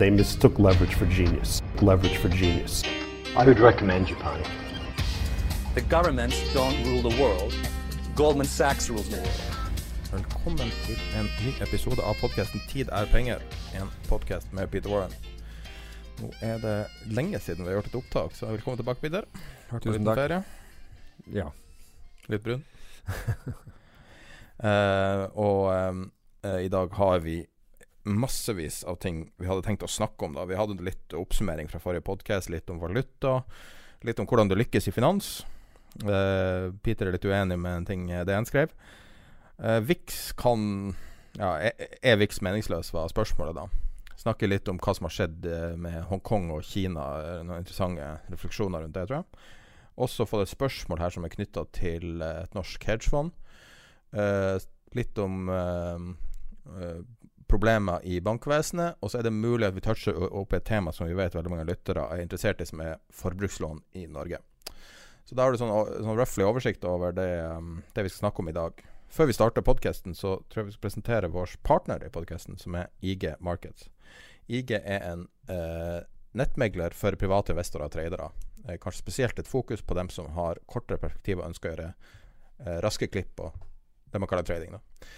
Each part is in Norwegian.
They mistook leverage for genius. Leverage for genius. I would recommend Japan. The governments don't rule the world. Goldman Sachs rules the world. Velkommen til en ny episode av podkasten 'Tid er penger', en podkast med Peter Warren. Nå er det lenge siden vi har gjort et opptak, så velkommen tilbake, Peter. Vært på Tusen liten takk. ferie. Ja. Litt brun. Eh, og eh, i dag har vi massevis av ting vi hadde tenkt å snakke om. da Vi hadde litt oppsummering fra forrige podkast, litt om valuta, litt om hvordan du lykkes i finans. Uh, Peter er litt uenig med en ting DN skrev. Uh, Vix kan Ja, er, Vix meningsløs, var spørsmålet da. Snakke litt om hva som har skjedd eh, med Hongkong og Kina. eh, Noen interessante refleksjoner rundt det, tror jeg. Også fått et spørsmål her som er knytta til eh, et norsk hedgefond. Uh, litt om uh, eh, problemer i bankvesenet. Og så er det mulig at vi toucher opp et tema som vi vet veldig mange lyttere er interessert i, som er forbrukslån i Norge. Så da har du sånn, sånn roughly oversikt over det, um, det vi skal snakke om i dag. Før vi starter podkasten, så tror jeg vi skal presentere vår partner i podkasten, som er IG Markets. IG er en eh, nettmegler for private investorer og tradere. Eh, kanskje spesielt et fokus på dem som har kortere perspektiv og ønsker å gjøre eh, raske klipp på det man kaller trading. Da.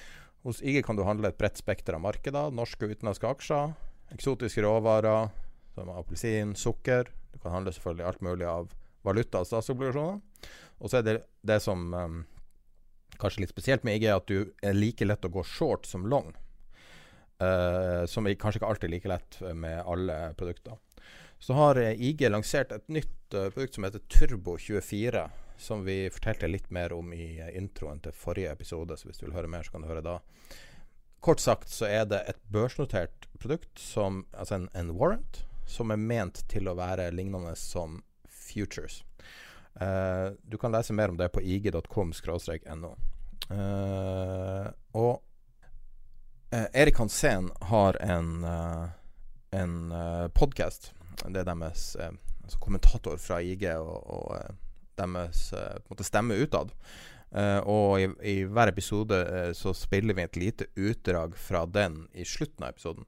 Hos IG kan du handle et bredt spekter av markeder. Norske og utenlandske aksjer, eksotiske råvarer som appelsin, sukker. Du kan handle selvfølgelig alt mulig av valuta og statsobligasjoner. Og så er det det som um, kanskje litt spesielt med IG, er at du er like lett å gå short som long. Uh, som er kanskje ikke alltid like lett med alle produkter. Så har eh, IG lansert et nytt uh, produkt som heter Turbo 24, som vi fortalte litt mer om i eh, introen til forrige episode. Så hvis du vil høre mer, så kan du høre da. Kort sagt så er det et børsnotert produkt, som, altså en, en warrant, som er ment til å være lignende som futures. Uh, du kan lese mer om det på ig.com-no. Eh, og uh, Erik Hansen har en, uh, en uh, podkast. Det er deres altså kommentator fra IG og, og deres eh, stemme utad. Uh, og i, i hver episode uh, så spiller vi et lite utdrag fra den i slutten av episoden.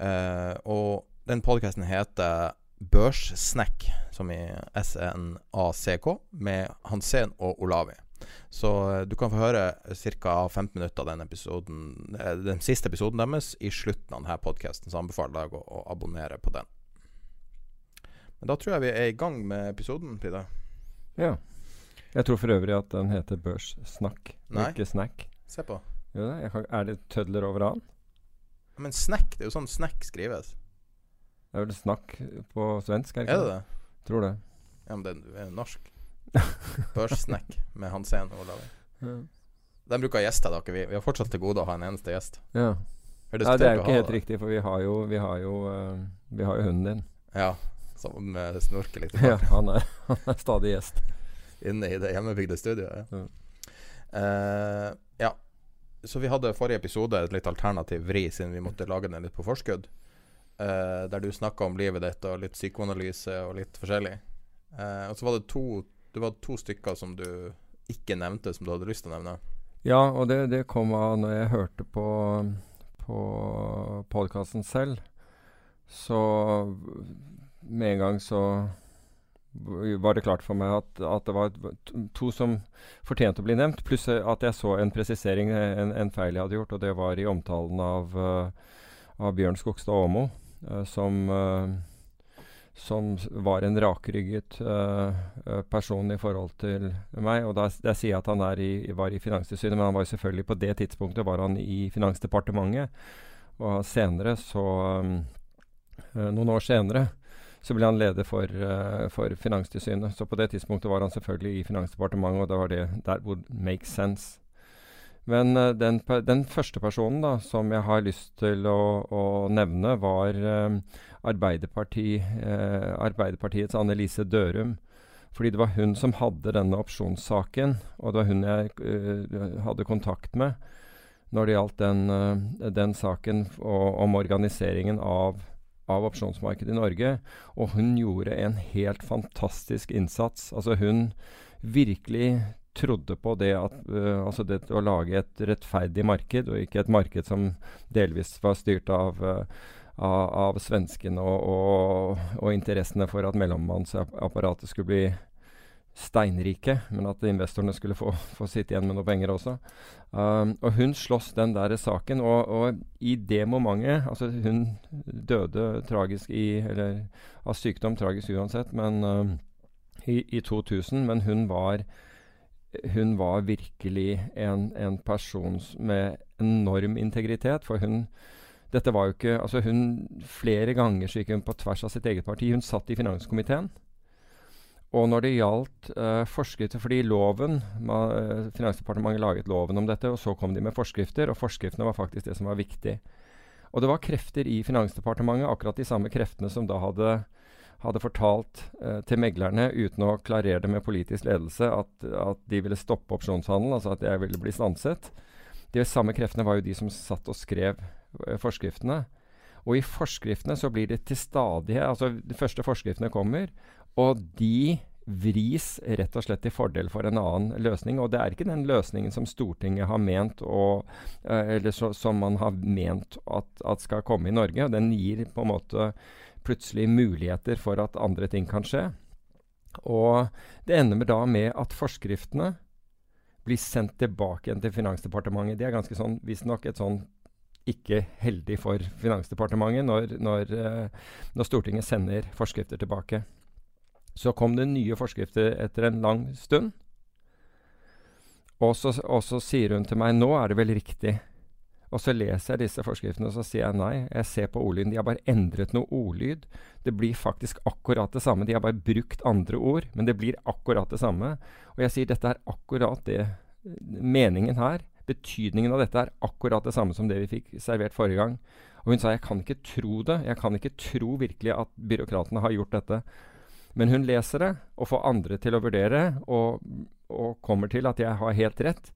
Uh, og den podkasten heter Børssnack, som i SNACK, med Hansen og Olavi. Så du kan få høre ca. 15 minutter av den episoden Den siste episoden deres i slutten av denne podkasten, så anbefaler jeg deg å, å abonnere på den. Men da tror jeg vi er i gang med episoden, Pida. Ja. Jeg tror for øvrig at den heter Børssnakk, Nei. ikke Snack. Se på. Det? Jeg kan, er det tødler over? Men snack, det er jo sånn snack skrives. Det er vel snakk på svensk? Er det Er ikke det det? Tror det. Ja, men det er norsk. Børssnack med Hansen og Olavi. Ja. Den bruker gjester, da. ikke Vi Vi har fortsatt til gode å ha en eneste gjest. ja. Nei, det er jo ikke helt riktig, for vi har jo, vi har jo, eh, vi har jo hunden din. Ja, som med snorker litt Ja, han er, han er stadig gjest. inne i det hjemmebygde studioet. Ja. Eh, ja. Så vi hadde forrige episode et litt alternativ vri, siden vi måtte lage den litt på forskudd. Uh, der du snakka om livet ditt og litt psykoanalyse og litt forskjellig. Uh, og så var det to Det var to stykker som du ikke nevnte, som du hadde lyst til å nevne. Ja, og det, det kom av når jeg hørte på, på podkasten selv. Så med en gang så var det klart for meg at, at det var to som fortjente å bli nevnt, pluss at jeg så en presisering, en, en, feil jeg hadde gjort, og det var i omtalen av, uh, av Bjørn Skogstad Åmo, uh, som, uh, som var en rakrygget person i forhold til meg. Og der, der sier jeg at han i, var i Finanstilsynet, men han var selvfølgelig på det tidspunktet var han i Finansdepartementet. Og senere, så Noen år senere så ble han leder for, uh, for, Finanstilsynet. Så på det tidspunktet var han selvfølgelig i Finansdepartementet, og det var det that would make sense. Men uh, den, den, første personen da, som jeg har lyst til å, å nevne, var uh, Arbeiderparti, Arbeiderpartiets Annelise Dørum. Fordi det var hun som hadde denne opsjonssaken, og det var hun jeg hadde kontakt med når det gjaldt den, den saken og, om organiseringen av av opsjonsmarkedet i Norge. Og hun gjorde en helt fantastisk innsats. Altså hun virkelig trodde på det at uh, altså det å lage et rettferdig marked, og ikke et marked som delvis var styrt av, uh, av, svenskene og, og, og, interessene for at mellommannsapparatet skulle bli steinrike, men at investorene skulle få, få sitte igjen med noe penger også. Um, og hun sloss den der saken, og, og, i det momentet Altså, hun døde tragisk i Eller av sykdom, tragisk uansett, men um, i, i, 2000. Men hun var hun var virkelig en, en person med enorm integritet, for hun dette var jo ikke altså hun Flere ganger så gikk hun på tvers av sitt eget parti. Hun satt i finanskomiteen. Og når det gjaldt uh, forskrifter Fordi loven ma, uh, Finansdepartementet laget loven om dette, og så kom de med forskrifter, og forskriftene var faktisk det som var viktig. Og det var krefter i Finansdepartementet, akkurat de samme kreftene som da hadde, hadde fortalt uh, til meglerne, uten å klarere det med politisk ledelse, at, at de ville stoppe opsjonshandelen, altså at jeg ville bli stanset. De samme kreftene var jo de som satt og skrev forskriftene. Og i forskriftene så blir det til stadighet Altså, de første forskriftene kommer, og de vris rett og slett til fordel for en annen løsning. Og det er ikke den løsningen som Stortinget har ment, og, uh, eller så, som man har ment at, at, skal komme i Norge. Den gir på en måte plutselig muligheter for at andre ting kan skje. Og det ender da med at forskriftene blir sendt tilbake igjen til Finansdepartementet. Det er ganske sånn, visstnok et sånn ikke heldig for Finansdepartementet når, når, uh, når Stortinget sender forskrifter tilbake. Så kom det nye forskrifter etter en lang stund. Og så, og så, sier hun til meg nå er det vel riktig. Og så leser jeg disse forskriftene og så sier jeg nei. Jeg ser på ordlyden. De har bare endret noe ordlyd. Det blir faktisk akkurat det samme. De har bare brukt andre ord, men det blir akkurat det samme. Og jeg sier dette er akkurat det Meningen her, betydningen av dette, er akkurat det samme som det vi fikk servert forrige gang. Og hun sa jeg kan ikke tro det. Jeg kan ikke tro virkelig at byråkratene har gjort dette. Men hun leser det og får andre til å vurdere, og, og kommer til at jeg har helt rett.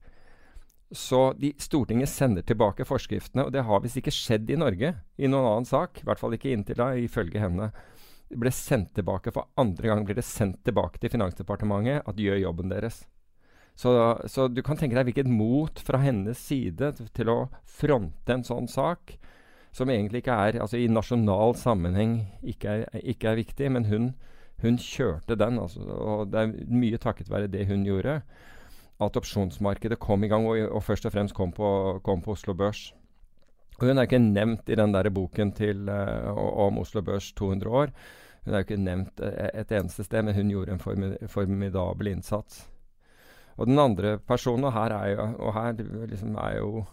Så de, Stortinget sender tilbake forskriftene, og det har visst ikke skjedd i Norge i noen annen sak. I hvert fall ikke inntil da, ifølge henne. Det ble sendt tilbake For andre gang blir det sendt tilbake til Finansdepartementet at de gjør jobben deres. Så, så, du kan tenke deg hvilket mot fra hennes side til å fronte en sånn sak, som egentlig ikke er altså i nasjonal sammenheng ikke er, ikke er viktig, men hun hun kjørte den, altså, og det er mye takket være det hun gjorde, at opsjonsmarkedet kom i gang, og, og først og fremst kom på, kom på, Oslo Børs. Og Hun er ikke nevnt i den der boken til, uh, om Oslo Børs 200 år. Hun er ikke nevnt uh, et eneste sted, men hun gjorde en formi formidabel innsats. Og den andre personen, og her er jo, og her liksom er jo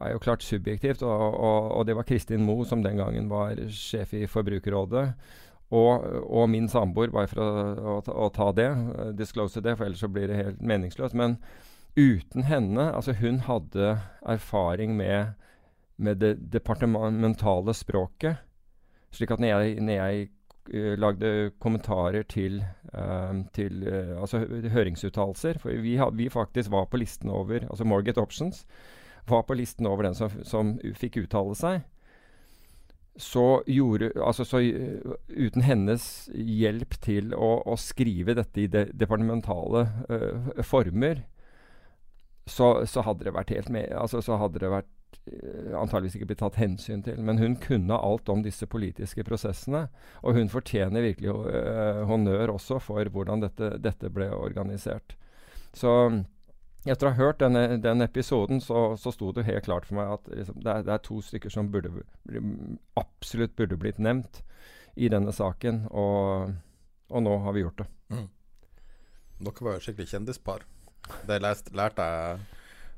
er jo klart subjektivt, og, og, og det var Kristin Moe, som den gangen var sjef i Forbrukerrådet. Og, og, min samboer, bare for å, å, å, ta det, uh, disclose det, for ellers så blir det helt meningsløst. Men uten henne Altså, hun hadde erfaring med, med det departementale språket. Slik at når jeg, når jeg uh, lagde kommentarer til, uh, til altså høringsuttalelser For vi, had, vi, faktisk var på listen over Altså Morgate Options var på listen over den som, som fikk uttale seg så gjorde Altså så uten hennes hjelp til å, å skrive dette i de, departementale uh, former, så, så, hadde det vært helt med Altså så hadde det vært eh, antageligvis ikke blitt tatt hensyn til. Men hun kunne alt om disse politiske prosessene. Og hun fortjener virkelig uh, honnør også for hvordan dette, dette, ble organisert. Så etter å ha hørt denne, den episoden, så, så sto det helt klart for meg at liksom, det, er, det, er, to stykker som burde, absolutt burde blitt nevnt i denne saken. Og, og nå har vi gjort det. Mm. Dere var jo skikkelig kjendispar. Det lærte jeg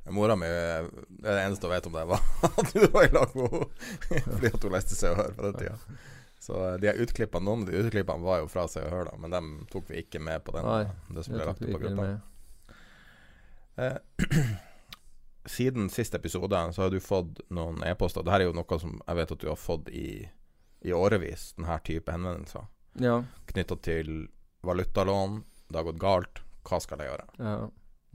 Mora mi Det eneste hun vet om det, var at du var i lag med henne fordi at hun leste Se og Hør på den tida. Så eh, de utklippene, noen av de utklippene var jo fra Se og Hør, da, men dem tok vi ikke med på den. Nei, det som ble lagt på gruppa. Eh, siden siste episode så har du fått noen e-poster. Dette er jo noe som jeg vet at du har fått i, i årevis, denne type henvendelser. Ja. Knytta til valutalån. Det har gått galt. Hva skal jeg gjøre? Ja.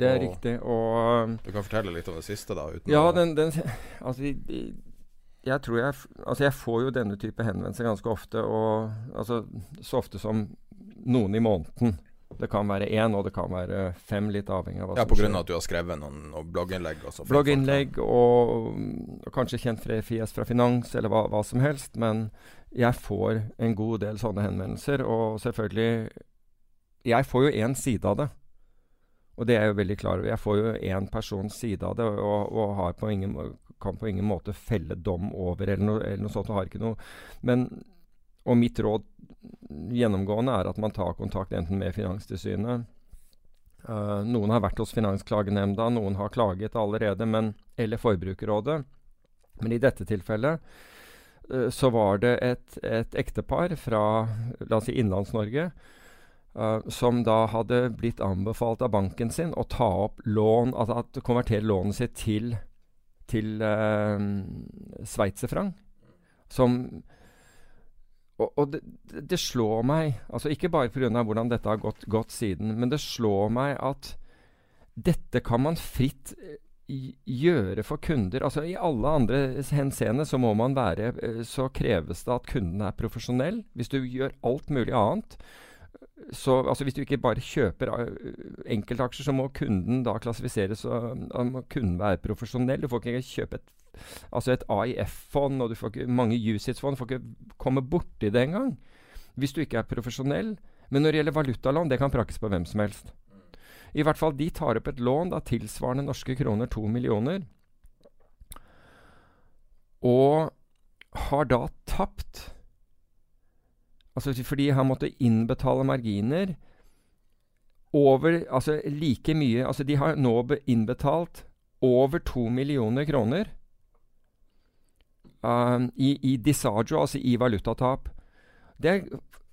Det er og, riktig. Og Du kan fortelle litt om det siste, da? ja, den, den, Altså, jeg tror jeg Altså, jeg får jo denne type henvendelser ganske ofte, og altså så ofte som noen i måneden. Det kan være én, og det kan være fem, litt avhengig av hva ja, som skjer. Ja, pga. at du har skrevet noen, noen blogginnlegg? blogginnlegg og, og, kanskje kjent fjes fra finans, eller hva, hva, som helst. Men jeg får en god del sånne henvendelser, og selvfølgelig Jeg får jo én side av det. Og det er jeg jo veldig klar over. Jeg får jo én persons side av det, og, og på ingen, kan på ingen måte felle dom over eller noe, eller noe sånt. Og har ikke noe Men Og mitt råd gjennomgående er at man tar kontakt enten med Finanstilsynet uh, Noen har vært hos Finansklagenemnda, noen har klaget allerede, men, eller Forbrukerrådet. Men i dette tilfellet uh, så var det et, et ektepar fra la oss si Innlands-Norge Uh, som da hadde blitt anbefalt av banken sin å ta opp lån, altså at konvertere lånet sitt til, til sveitserfranc. Som Og, og det, det, slår meg, altså ikke bare pga. hvordan dette har gått, gått, siden, men det slår meg at dette kan man fritt eh, gjøre for kunder. Altså I alle andre henseende så må man være Så kreves det at kunden er profesjonell. Hvis du gjør alt mulig annet, så altså Hvis du ikke bare kjøper uh, enkeltaksjer, så må kunden da klassifiseres og uh, må kunden være profesjonell. Du får ikke kjøpe et, altså et AIF-fond, og du får ikke mange USITS-fond. Får ikke komme borti det engang. Hvis du ikke er profesjonell. Men når det gjelder valutalån, det kan prakes på hvem som helst. I hvert fall de tar opp et lån da tilsvarende norske kroner to millioner. Og har da tapt Altså fordi han måtte innbetale marginer over Altså like mye Altså de har nå innbetalt over to millioner kroner uh, i, i disagio, altså i valutatap. Det,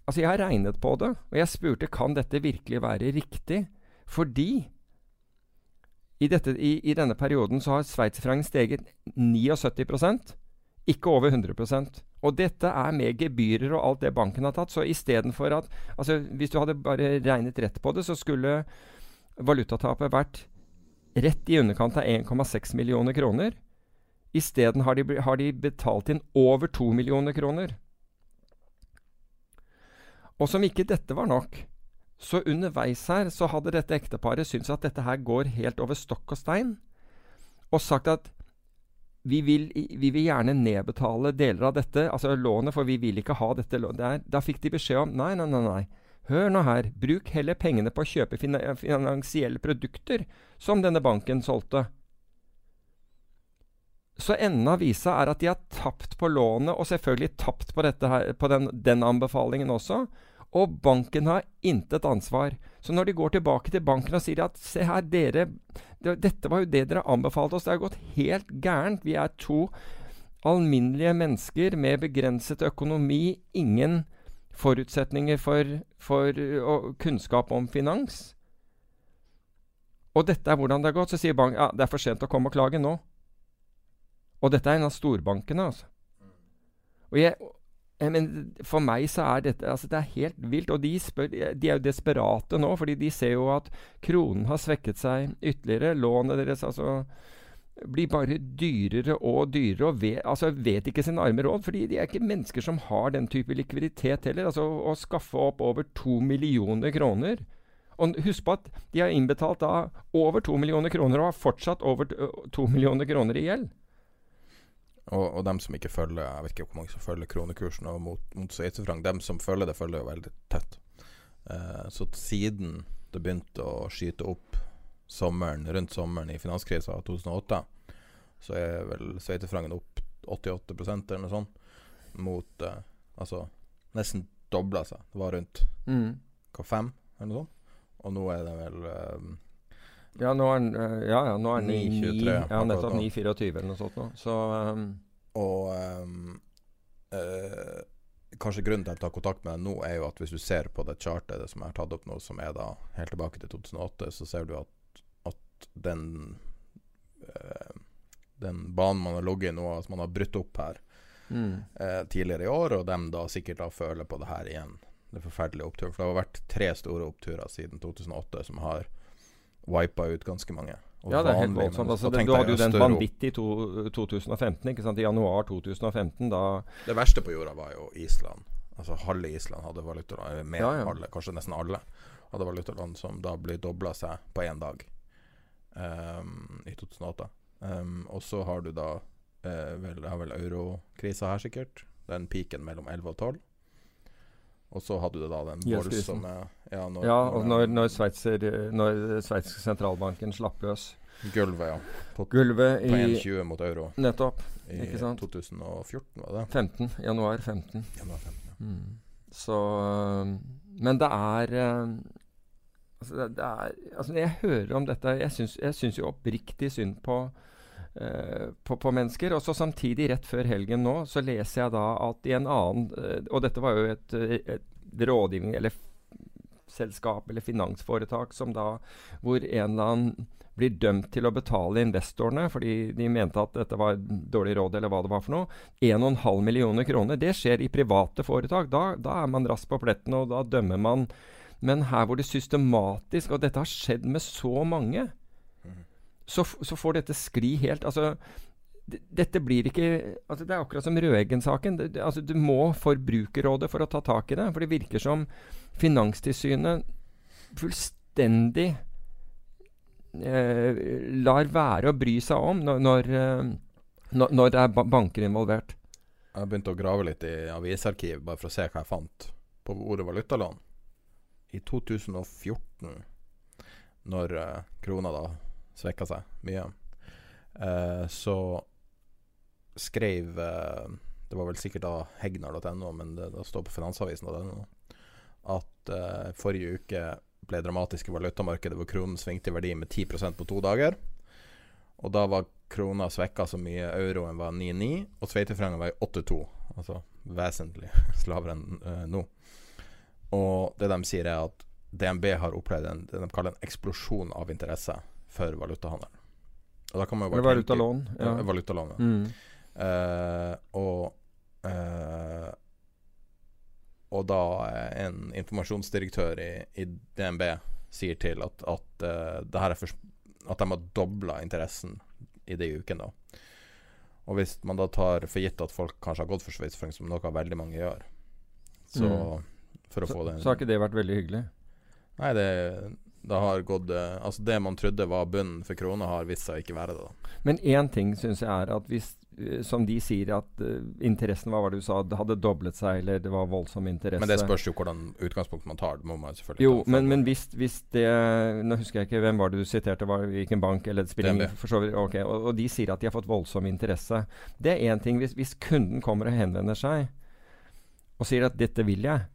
altså jeg har regnet på det, og jeg spurte kan dette virkelig være riktig. Fordi i, dette, i, i denne perioden så har sveitserfrangen steget 79% ikke over 100% Og dette er med gebyrer og alt det banken har tatt. Så istedenfor at altså Hvis du hadde bare regnet rett på det, så skulle valutatapet vært rett i underkant av 1,6 millioner kroner. Isteden har, har de betalt inn over to millioner kroner. Og som ikke dette var nok, så underveis her så hadde dette ekteparet syntes at dette her går helt over stokk og stein, og sagt at vi vil, vi vil, gjerne nedbetale deler av dette, altså lånet, for vi vil ikke ha dette lånet. Da fikk de beskjed om nei, nei, nei, nei. Hør nå her, bruk heller pengene på å kjøpe finansielle produkter, som denne banken solgte. Så enden av visa er at de har tapt på lånet, og selvfølgelig tapt på, her, på den, den anbefalingen også. Og banken har intet ansvar. Så når de går tilbake til banken og sier at se her, dere Dette var jo det dere anbefalte oss. Det har gått helt gærent. Vi er to alminnelige mennesker med begrenset økonomi. Ingen forutsetninger for, for og, kunnskap om finans. Og dette er hvordan det har gått. Så sier banken ja, det er for sent å komme og klage nå. Og dette er en av storbankene, altså. Og jeg, jeg men for meg så er dette altså det er helt vilt. Og de, spør, de, er jo desperate nå, fordi de ser jo at kronen har svekket seg ytterligere. Lånet deres altså blir bare dyrere og dyrere, og vet, altså vet ikke sin arme råd. fordi de er ikke mennesker som har den type likviditet heller. Altså å skaffe opp over to millioner kroner. Og husk på at de har innbetalt da over to millioner kroner og har fortsatt over to millioner kroner i gjeld. Og, og dem som ikke følger Jeg vet ikke hvor mange som følger kronekursen og mot, mot sveitserfranc. Dem som følger det, følger jo veldig tett. Uh, så siden det begynte å skyte opp sommeren, rundt sommeren i finanskrisa av 2008, så er vel sveitserfrancen opp 88% eller noe sånt. Mot uh, Altså nesten dobla seg. Det var rundt Mm. hva, fem, eller noe sånt. Og nå er det vel eh, Ja, nå er den eh, Ja, ja, nå er 9, 23, 9, ja, nettopp nå. 9,24 eller noe sånt nå. Så um, Og um, eh, kanskje grunnen til at jeg tar kontakt med deg nå, er jo at hvis du ser på det chartet som jeg har tatt opp nå, som er da helt tilbake til 2008, så ser du at, at den eh, Den banen man har ligget i nå, at man har brutt opp her mm. eh, tidligere i år, og dem da sikkert da føler på det her igjen. Det forferdelige oppturen. For det har vært tre store oppturer siden 2008 som har wipa ut ganske mange. Ja, det er helt voldsomt. Altså, det, du hadde jo den vanvittige vanvitt i 2015, ikke sant? I januar 2015. Da Det verste på jorda var jo Island. Altså Halve Island hadde valutaland, mer Ja, ja. Alle, kanskje nesten alle. Hadde valutaland som da ble dobla seg på én dag um, i 2008. Um, og så har du da uh, vel, har vel eurokrisa her, sikkert. Den piken mellom 11 og 12. Og så hadde du da den voldsomme Ja, når, Ja, og når, når, Sveitser, når sveitsiske sentralbanken slapp løs Gulvet, ja. På, gulvet på 1,20 mot euro Nettopp. i Ikke sant? 2014, var det? 15. Januar 15. Januar 15, ja. Mm. Så Men det er altså det, det er altså jeg hører om dette Jeg syns, jeg syns jo oppriktig synd på, på, på mennesker. Og så samtidig, rett før helgen nå, så leser jeg da at i en annen øh, Og dette var jo et, øh, et rådgivning eller selskap eller finansforetak som da hvor en eller annen blir dømt til å betale investorene fordi de mente at dette var dårlig råd, eller hva det var for noe. 1,5 millioner kroner. Det skjer i private foretak. Da, da er man raskt på pletten, og da dømmer man. Men her hvor det systematisk, og dette har skjedd med så mange, så, så får dette skli helt Altså, dette blir ikke altså Det er akkurat som Røeggen-saken. Altså, du må Forbrukerrådet for å ta tak i det. For det virker som Finanstilsynet fullstendig eh, lar være å bry seg om når, når, eh, når, det er banker involvert. Jeg begynte å grave litt i avisarkiv bare for å se hva jeg fant på ordet valutalån. I 2014, når eh, krona da svekka seg mye, Uh, så skrev uh, Det var vel sikkert da hegnar.no, men det, det står på finansavisen.no at uh, forrige uke ble dramatiske valutamarkedet hvor kronen svingte i verdi med 10% på to dager. Og da var krona svekka så mye, euroen var 9,9, og sveitserfrancen var i 8,2. Altså vesentlig lavere enn uh, nå. Og det de sier, er at DNB har opplevd en, det de kaller en eksplosjon av interesse for valutahandelen. Og da kan man jo bare valutalån. Ja. Ja, valutalån, ja. Mm. Uh, og uh, Og da eh, en informasjonsdirektør i, i DNB sier til at, at, uh, er for, at de har dobla interessen i de ukene. da. Og hvis man da tar for gitt at folk kanskje har gått for sveitserfranc, som noe veldig mange gjør, så Mm. for å Så, få det så har ikke det vært veldig hyggelig. Nei, det, det har gått eh, Altså, det man trodde var bunnen for krona, har vist seg å ikke være det. da. Men én ting syns jeg er at hvis eh, som de sier at uh, interessen hva var det du sa, det hadde doblet seg, eller det var voldsom interesse. Men det spørs jo hvordan utgangspunkt man tar. Det må man selvfølgelig Jo, men, men hvis, hvis det Nå husker jeg ikke hvem var det du siterte, var, hvilken bank eller spilling, DNB. for så vidt, ok, og, og de sier at de har fått voldsom interesse. Det er én ting hvis, hvis kunden kommer og henvender seg og sier at 'dette vil jeg'.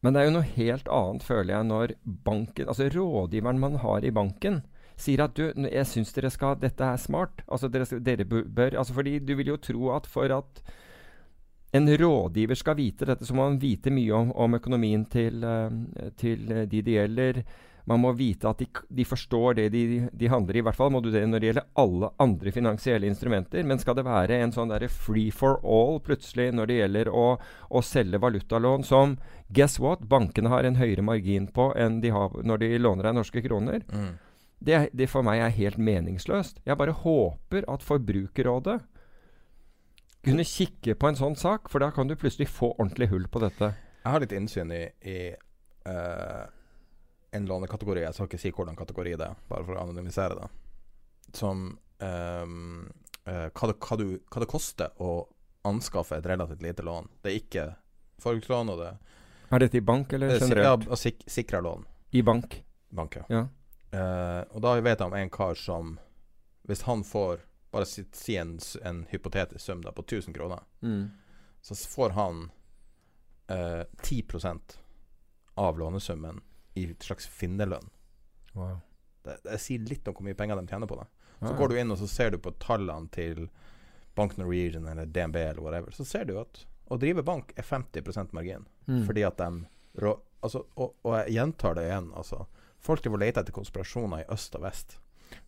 Men det er jo noe helt annet, føler jeg, når banken, altså rådgiveren man har i banken, sier at du, jeg syns dere skal Dette er smart. Altså dere, dere bør altså Fordi du vil jo tro at for at en rådgiver skal vite dette, så må man vite mye om, om økonomien til, eh, til de det gjelder. Man må vite at de, de forstår det de, de handler i. I hvert fall må du det når det gjelder alle andre finansielle instrumenter. Men skal det være en sånn derre free for all plutselig når det gjelder å, å selge valutalån som Guess what? Bankene har en høyere margin på enn de har når de låner deg norske kroner. mm. Det, det for meg er helt meningsløst. Jeg bare håper at Forbrukerrådet kunne kikke på en sånn sak, for da kan du plutselig få ordentlig hull på dette. Jeg har litt innsyn i, i eh, en lånekategori. Jeg skal ikke si hvordan kategori det er, bare for å anonymisere det. Som um, uh, hva, det, hva, du, hva det koster å anskaffe et relativt lite lån. Det er ikke forbrukslån, og det Er dette i bank eller er si- generelt? Ja, sik sikra lån. I bank. Bank, ja. Ja. Uh, og da vet jeg om en kar som Hvis han får Bare si, si en, en hypotetisk sum da på 1000 kroner, Mm. så får han uh, 10 av lånesummen i et slags finnerlønn. Wow. Det, det sier litt om hvor mye penger de tjener på det. Så Ah. går du inn og så ser du på tallene til Bank Norwegian eller DNB eller whatever, så ser du at å drive bank er 50% margin. Mm. Fordi at de rå, altså, og, og jeg gjentar det igjen, altså. Folk driver og leter etter konspirasjoner i øst og vest.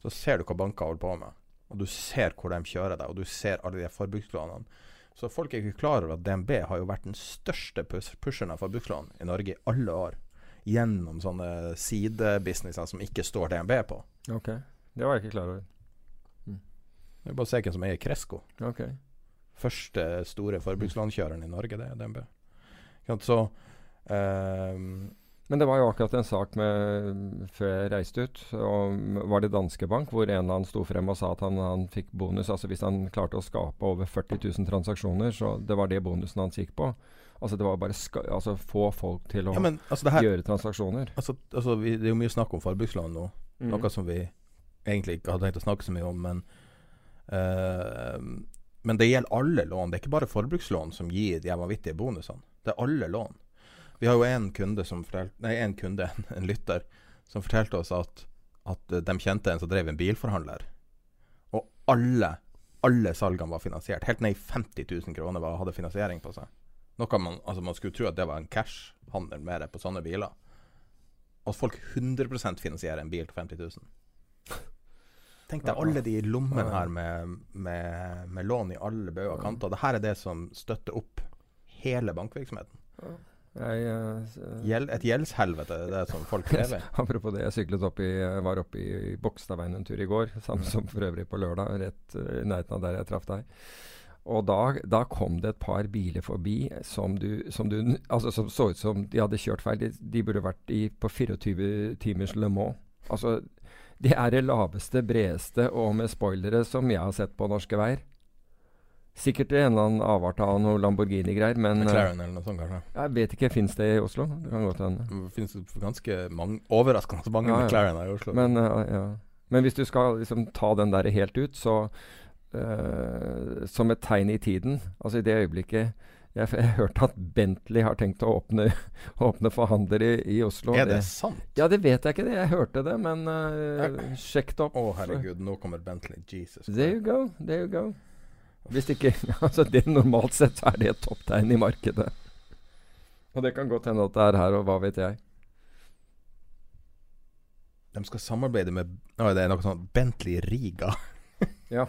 Så ser du hva banker holder på med. Og du ser hvor de kjører deg, og du ser alle de forbrukslånene. Så folk er ikke klar over at DNB har jo vært den største pus- pusheren av forbrukslån i Norge i alle år. Gjennom sånne sidebusinesser som ikke står DNB på. Ok. Det var jeg ikke klar over. Det er bare å se hvem som eier Kresko. Okay. Første store forbrukslånkjøreren i Norge, det er DNB. Så um, Men det var jo akkurat en sak med før jeg reiste ut. Og var det Danske Bank hvor en eller annen sto frem og sa at han, han fikk bonus. Altså hvis han klarte å skape over 40 000 transaksjoner, så det var det bonusen hans gikk på. Altså det var bare ska altså få folk til å Ja, men altså det her gjøre transaksjoner. altså, altså, vi, Det er jo mye snakk om forbrukslån nå. Mm. Noe som vi egentlig ikke hadde tenkt å snakke så mye om, men uh, Men det gjelder alle lån. Det er ikke bare forbrukslån som gir de vanvittige bonusene. Det er alle lån. Vi har jo en kunde som Nei, en kunde, en lytter, som fortalte oss at, at eh, de kjente en som drev en bilforhandler. Og alle, alle salgene var finansiert. Helt ned i 50 000 kroner hadde finansiering på seg. Noe man, altså man skulle tro at det var en cash-handel mer på sånne biler. At folk 100% finansierer en bil til 50 000. Tenk deg alle de lommene her med, med, med lån i alle bauger og kanter. Dette er det som støtter opp hele bankvirksomheten. Jeg, eh, et gjeldshelvete det er det som folk krever. Apropos det, jeg syklet opp i, var oppe i Bogstadveien en tur i går, samme som for øvrig på lørdag, rett eh, i nærheten av der jeg traff deg. Og da, da kom det et par biler forbi som, du, som, du, altså, som så ut som de hadde kjørt feil. De, de burde vært i, på 24 timers Le Mans. Altså, det er det laveste, bredeste og med spoilere som jeg har sett på norske veier. Sikkert en eller annen avart av noe Lamborghini-greier, men eh, McLaren eller noe sånt, kanskje. jeg vet ikke. Fins det i Oslo? Det kan godt hende. Det finnes ganske mange, overraskende mange Ja, ja. McLaren her i Oslo. Men, eh, ja. Men hvis du skal liksom ta den der helt ut, så eh, Som et tegn i tiden Altså i det øyeblikket Jeg, jeg hørte at Bentley har tenkt å åpne, åpne forhandler i, i Oslo. er det sant? Ja, det vet jeg ikke. det Jeg hørte det, men uh, sjekk det opp. Å, herregud, nå kommer Bentley. Jesus. There you go. There you go. Hvis ikke Altså, det normalt sett så er det et topptegn i markedet. Og det kan godt hende at det er her, og hva vet jeg. De skal samarbeide med Å, det er noe sånn Bentley Riga Ja.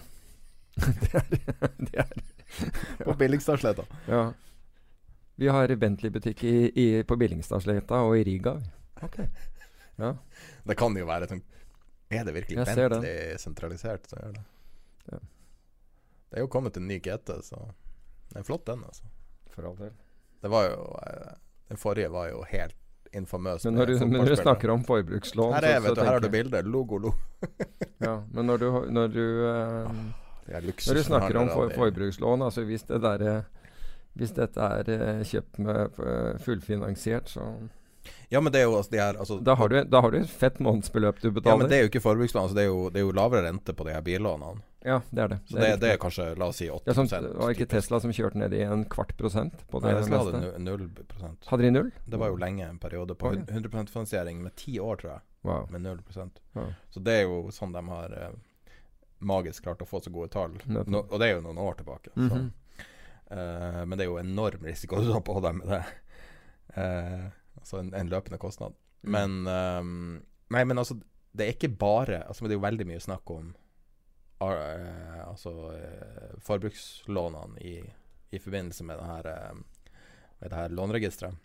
det er, det er på Billingstadsletta. Ja. Vi har Bentley-butikk på Billingstadsletta og i Riga. Okay. Ja. Det kan jo være sånn Er det virkelig Jeg. Bentley sentralisert, så gjør det. Ja. Det er jo kommet en ny GT, så det er flott, den, altså. For all del. Det var jo eh, Den forrige var jo helt infamøs. Men når du, men du snakker om forbrukslån Her er, så, vet så du, her har du bildet. Logo, logo. Ja, men når du, når du eh, Når du snakker om for, forbrukslån, altså hvis det der, eh, Hvis dette er eh, kjøpt med eh, fullfinansiert, så Ja, men det er jo altså de her altså, da har, du, da har du et fett månedsbeløp du betaler. Ja, men det er jo ikke forbrukslån. Altså, det, er jo, det er jo lavere rente på de her billånene. Ja, det er det. Så det, riktig. det er kanskje, la oss si 8 ja, som, Det var ikke. Tesla som kjørte ned i en kvart prosent på det Nei, Tesla hadde null prosent. Hadde de null? Det var jo lenge en periode på Ok. 100 finansiering med ti år, tror jeg. Wow. Med null prosent. Wow. Så det er jo sånn de har magisk klart å få så gode tall. No, og det er jo noen år tilbake. Mhm. så. uh, men det er jo enorm risiko du tar på deg med det. Uh, altså en, en løpende kostnad. Mm. Men um, Nei, men altså Det er ikke bare Altså Det er jo veldig mye snakk om uh, Altså forbrukslånene i, i forbindelse med det her eh, Med det her låneregisteret.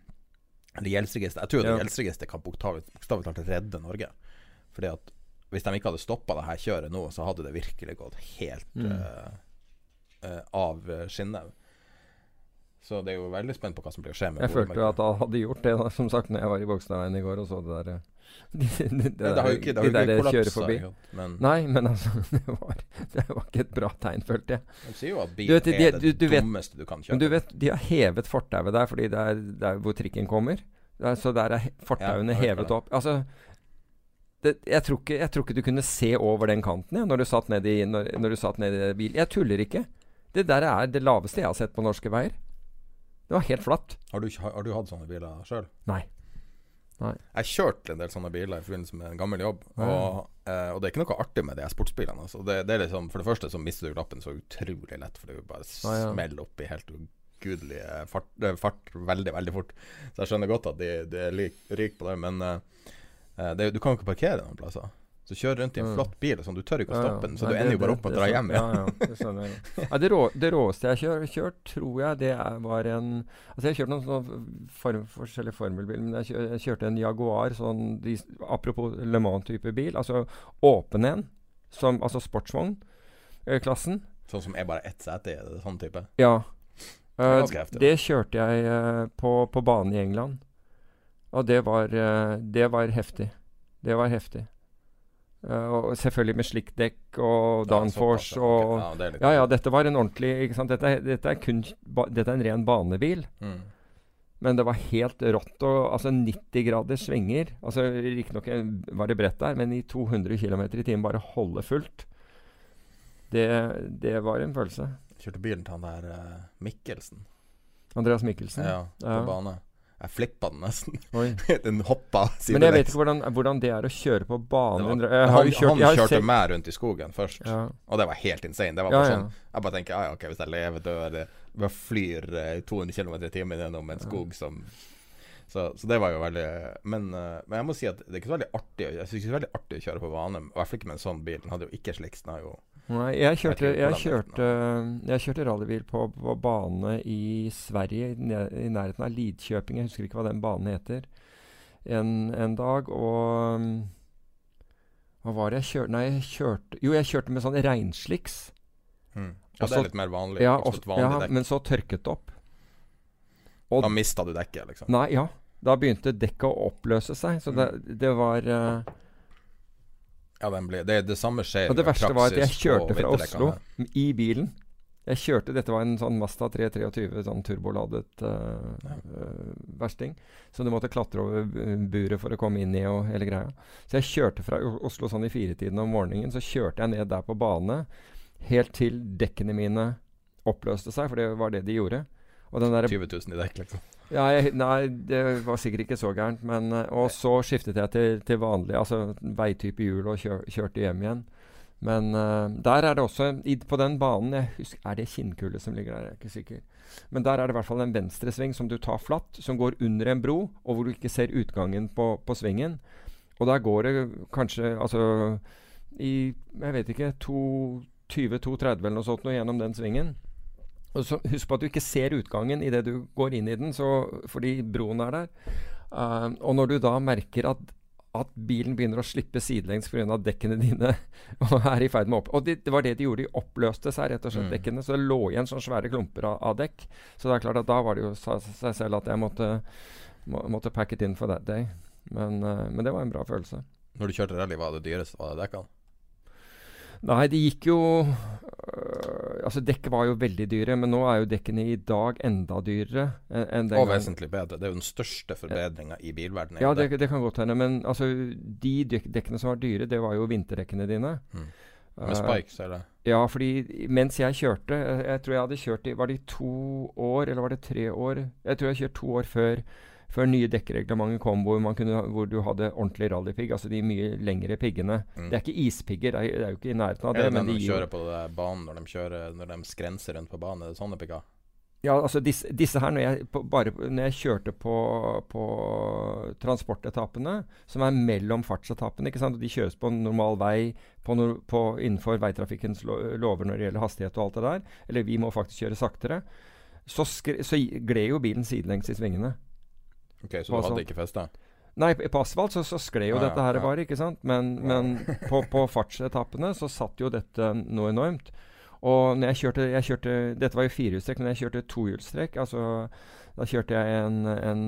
Eller gjeldsregisteret. Jeg tror Ja. det gjeldsregisteret kan bokstavelig talt redde Norge. Fordi at hvis de ikke hadde stoppa det her kjøret nå, så hadde det virkelig gått helt Mm. uh, uh, av skinnet. Så det er jo veldig spent på hva som blir å skje med Jeg følte at han hadde gjort det, da, som sagt, når jeg var i Bogstadveien i går og så det der eh, de, de, de, Ja, det har ikke, det har de jo ikke der kjører forbi. men Nei, men altså det var, det var ikke et bra tegn, følte jeg. de sier jo at Du vet, er det du- du dummeste du kan kjøre. Men du vet, de har hevet fortauet der fordi det er, det er hvor trikken kommer. Det er, så der er fortauene Ja, hevet opp. Altså det, jeg, tror ikke, jeg tror ikke du kunne se over den kanten ja, når du satt ned i, når, når du satt ned i bil. Jeg tuller ikke. Det der er det laveste jeg har sett på norske veier. Det var helt flatt. Har, du, har, har du hatt sånne biler sjøl? Nei. Jeg kjørte en del sånne biler i forbindelse med en gammel jobb. Og, eh, og det er ikke noe artig med de sportsbilene. Altså. Det, det er liksom, for det første så mister du lappen så utrolig lett, for det bare Ja, ja. smeller opp i helt ugudelige fart, eh, fart veldig, veldig fort. Så jeg skjønner godt at de, de er ryker på det, men eh, det, er du kan jo ikke parkere noen plasser. Så kjør rundt i en Mm. flott bil, sånn, du tør ikke å stoppe den, så Nei, du ender jo bare opp med å dra hjem igjen. Ja, ja, det. Ja, det, rå, det råeste jeg har kjør, kjørt, tror jeg det er, var en Altså, jeg har kjørt noen sånne form, forskjellige formelbiler, men jeg, kjør, jeg kjørte en Jaguar, sånn de, apropos Le Mans-type bil. Altså åpen en, som, altså sportsvognklassen. Sånn som er bare ett sete i, det sånn type. Ja. Det Eh, da. det kjørte jeg uh, på, på bane i England. Og det var, eh, det var heftig. Det var heftig. Uh, og selvfølgelig med slikkdekk og downforce ja. Og ja, det er Ja, ja, dette var en ordentlig ikke sant? Dette, dette, er kun, ba, dette er en ren banebil. Mm. Men det var helt rått. Og, altså 90 graders svinger. Altså Riktignok var det bredt der, men i 200 km i timen bare holde fullt. Det, det var en følelse. Kjørte bilen til han der eh, Mikkelsen. Andreas Mikkelsen. Ja, på Ja. bane. Jeg flippa den nesten. Den hoppa Men jeg vet ikke hvordan, hvordan det er å kjøre på bane. Var- han kjørt, han kjørte sett- meg rundt i skogen først, Ja. og det var helt insane. Det var bare ja. sånn Jeg bare tenker ja, ja, ok, hvis jeg lever, dør jeg flyr eh, 200 km i timen gjennom en skog som så, så det var jo veldig men, eh, men jeg må si at det er ikke så veldig artig Jeg synes ikke det er veldig artig å kjøre på bane. I hvert fall ikke med en sånn bil. Den hadde jo ikke sliks. Den har jo Nei, jeg kjørte, jeg kjørte, jeg kjørte rallybil på, på bane i Sverige, i nærheten av Lidköping. Jeg husker ikke hva den banen heter. En, en dag, og Hva var det jeg kjørte Nei, jeg kjørte Jo, jeg kjørte med sånn reinsliks. mm. Ja, også, det er litt mer vanlig. Ja, Også vanlig ja, men så tørket det opp. og- Da mista du dekket, liksom. Nei, ja. Da begynte dekket å oppløse seg. Så det, Mm. det var eh, Ja, blir, det, det samme skjer Og det verste var at jeg kjørte fra Oslo i bilen. Jeg kjørte, Dette var en sånn Mazda 323, sånn turboladet uh, Ja. versting. Så du måtte klatre over buret for å komme inn i og hele greia. Så jeg kjørte fra Oslo sånn i firetiden om morgenen. Så kjørte jeg ned der på bane helt til dekkene mine oppløste seg, for det var det de gjorde. Og den der 20 000 i dekk, liksom. ja, jeg, nei, det var sikkert ikke så gærent. Men, eh, og så skiftet jeg til, til vanlig, altså veitype hjul, og kjør, kjørte hjem igjen. Men uh, der er det også i, På den banen jeg husker, Er det kinnkullet som ligger der? Jeg er ikke sikker. Men der er det i hvert fall en venstresving som du tar flatt, som går under en bro, og hvor du ikke ser utgangen på, på svingen. Og der går det kanskje Altså i Jeg vet ikke 20-230 eller noe sånt noe gjennom den svingen. Så Husk på at du ikke ser utgangen idet du går inn i den, så, fordi broen er der. Uh, og når du da merker at, at bilen begynner å slippe sidelengs pga. dekkene dine og er i ferd med opp... Og det, det var det de gjorde. De oppløste seg, rett og slett, Mm. dekkene. Så det lå igjen sånne svære klumper av, av dekk. Så det er klart at da var det jo sa, seg selv at jeg måtte, må, måtte pack it in for that day. Men, uh, men det var en bra følelse. Når du kjørte rally, var det dyreste? Var det dekkene? Nei, det gikk jo øh, Altså, dekket var jo veldig dyre, men nå er jo dekkene i dag enda dyrere enn enn den Og vesentlig bedre. Det er jo den største forbedringa i bilverdenen. Ja, det, det kan godt hende, men altså, de dek dekkene som var dyre, det var jo vinterdekkene dine. Mm. Eh, Med spikes, eller? Ja, fordi mens jeg kjørte Jeg, jeg tror jeg hadde kjørt i Var det i to år, eller var det tre år? Jeg tror jeg kjørte to år før, før nye dekkreglementet kom, hvor, man kunne, hvor du hadde ordentlig rallypigg. Altså de mye lengre piggene. Mm. Det er ikke ispigger, det er, det er jo ikke i nærheten av det. Er det. det men de de kjører på banen når de, kjører, når de skrenser rundt på banen? Er det sånne pigger? Ja, altså disse, disse her, når jeg, på, bare når jeg kjørte på, på transportetappene, som er mellom fartsetappene, ikke sant? og de kjøres på en normal vei på på, innenfor veitrafikkens lover når det gjelder hastighet og alt det der, eller vi må faktisk kjøre saktere, så, skre- så gled jo bilen sidelengs i svingene. Ok, Så du hadde så? ikke festa? Nei, på på asfalt så, så skled jo Ah, dette her ja. bare, ikke sant? Men, men på, på fartsetappene så satt jo dette noe enormt. Og når jeg kjørte, jeg kjørte Dette var jo firehjulstrekk, men jeg kjørte tohjulstrekk. Altså, da kjørte jeg en, en,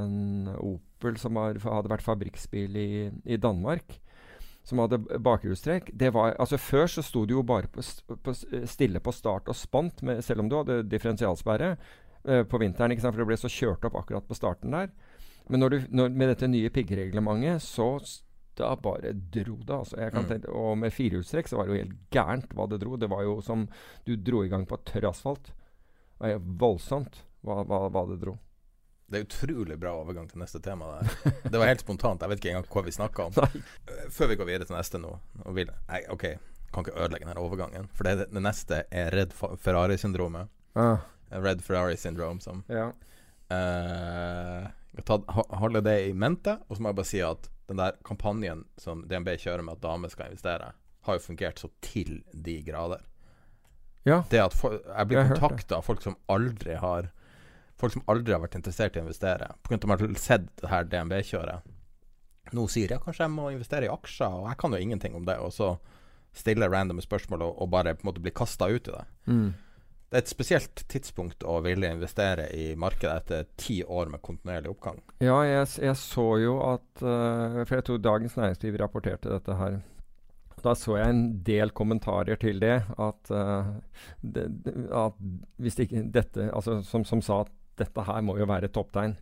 en Opel som var, hadde vært fabrikksbil i, i Danmark. Som hadde bakhjulstrekk. Altså Før så sto du jo bare på, på, stille på start og spant, med, selv om du hadde differensialsperre uh, på vinteren. ikke sant? For det ble så kjørt opp akkurat på starten der. Men når du, når, med dette nye piggreglementet, så da bare dro det. altså. Mm. Tenke, og med firehjulstrekk så var det jo helt gærent hva det dro. Det var jo som du dro i gang på tørr asfalt. Det var voldsomt hva, hva, hva, det dro. Det er utrolig bra overgang til neste tema. Der. Det var helt spontant. Jeg vet ikke engang hva vi snakka om. Nei. Eh, før vi går videre til neste nå vil, nei, OK, kan ikke ødelegge denne overgangen. For det, det neste er Redd Ferrari-syndromet. Ah. Red Ferrari syndrome, som ja. uh, ta, holde det i mente. Og så må jeg bare si at den der kampanjen som DNB kjører med at damer skal investere, har jo fungert så til de grader. Ja. Det at for, jeg blir kontakta av folk som aldri har Folk som aldri har vært interessert i å investere, pga. at de har sett det her DNB-kjøret. Nå sier jeg kanskje jeg må investere i aksjer, og jeg kan jo ingenting om det. Og så stiller random spørsmål og, og bare på en måte blir kasta ut i det. Mm det er et spesielt tidspunkt å ville investere i markedet etter ti år med kontinuerlig oppgang. Ja, jeg, jeg så jo at uh, For jeg tror Dagens Næringsliv rapporterte dette her. Da så jeg en del kommentarer til det. At, uh, det, at hvis ikke dette altså, som, som, sa at dette her må jo være topptegn.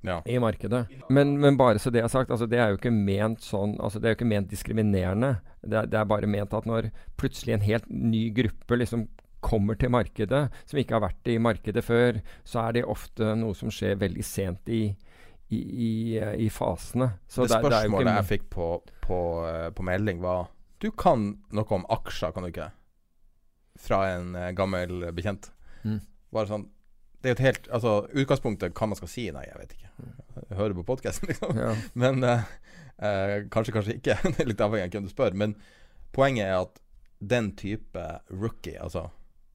Ja. i markedet. Men, men, bare så det er sagt, altså det er jo ikke ment sånn altså Det er jo ikke ment diskriminerende. Det er, det er, bare ment at når plutselig en helt ny gruppe liksom kommer til markedet, som ikke har vært i markedet før, så er det ofte noe som skjer veldig sent i, i, i, i fasene. Så det spørsmålet det jeg fikk på, på, uh, på, melding, var Du kan noe om aksjer, kan du ikke? Fra en uh, gammel bekjent. Mm. Bare sånn Det er jo et helt Altså, utgangspunktet hva man skal si, nei, jeg vet ikke. Jeg hører på podkasten, liksom. Ja. Men uh, kanskje, kanskje ikke. det er litt avhengig av hvem du spør. Men poenget er at den type rookie, altså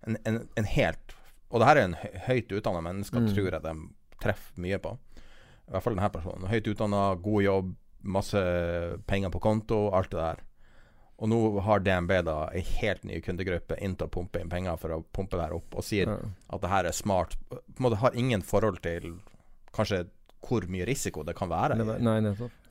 en, en, en helt Og det her er en høyt utdanna menneske, mm. tror jeg de treffer mye på. I hvert fall denne personen. Høyt utdanna, god jobb, masse penger på konto, alt det der. Og nå har DNB da ei helt ny kundegruppe inn til å pumpe inn penger for å pumpe det her opp, og sier ja. at det her er smart. På en måte har ingen forhold til kanskje hvor mye risiko det kan være. Nei.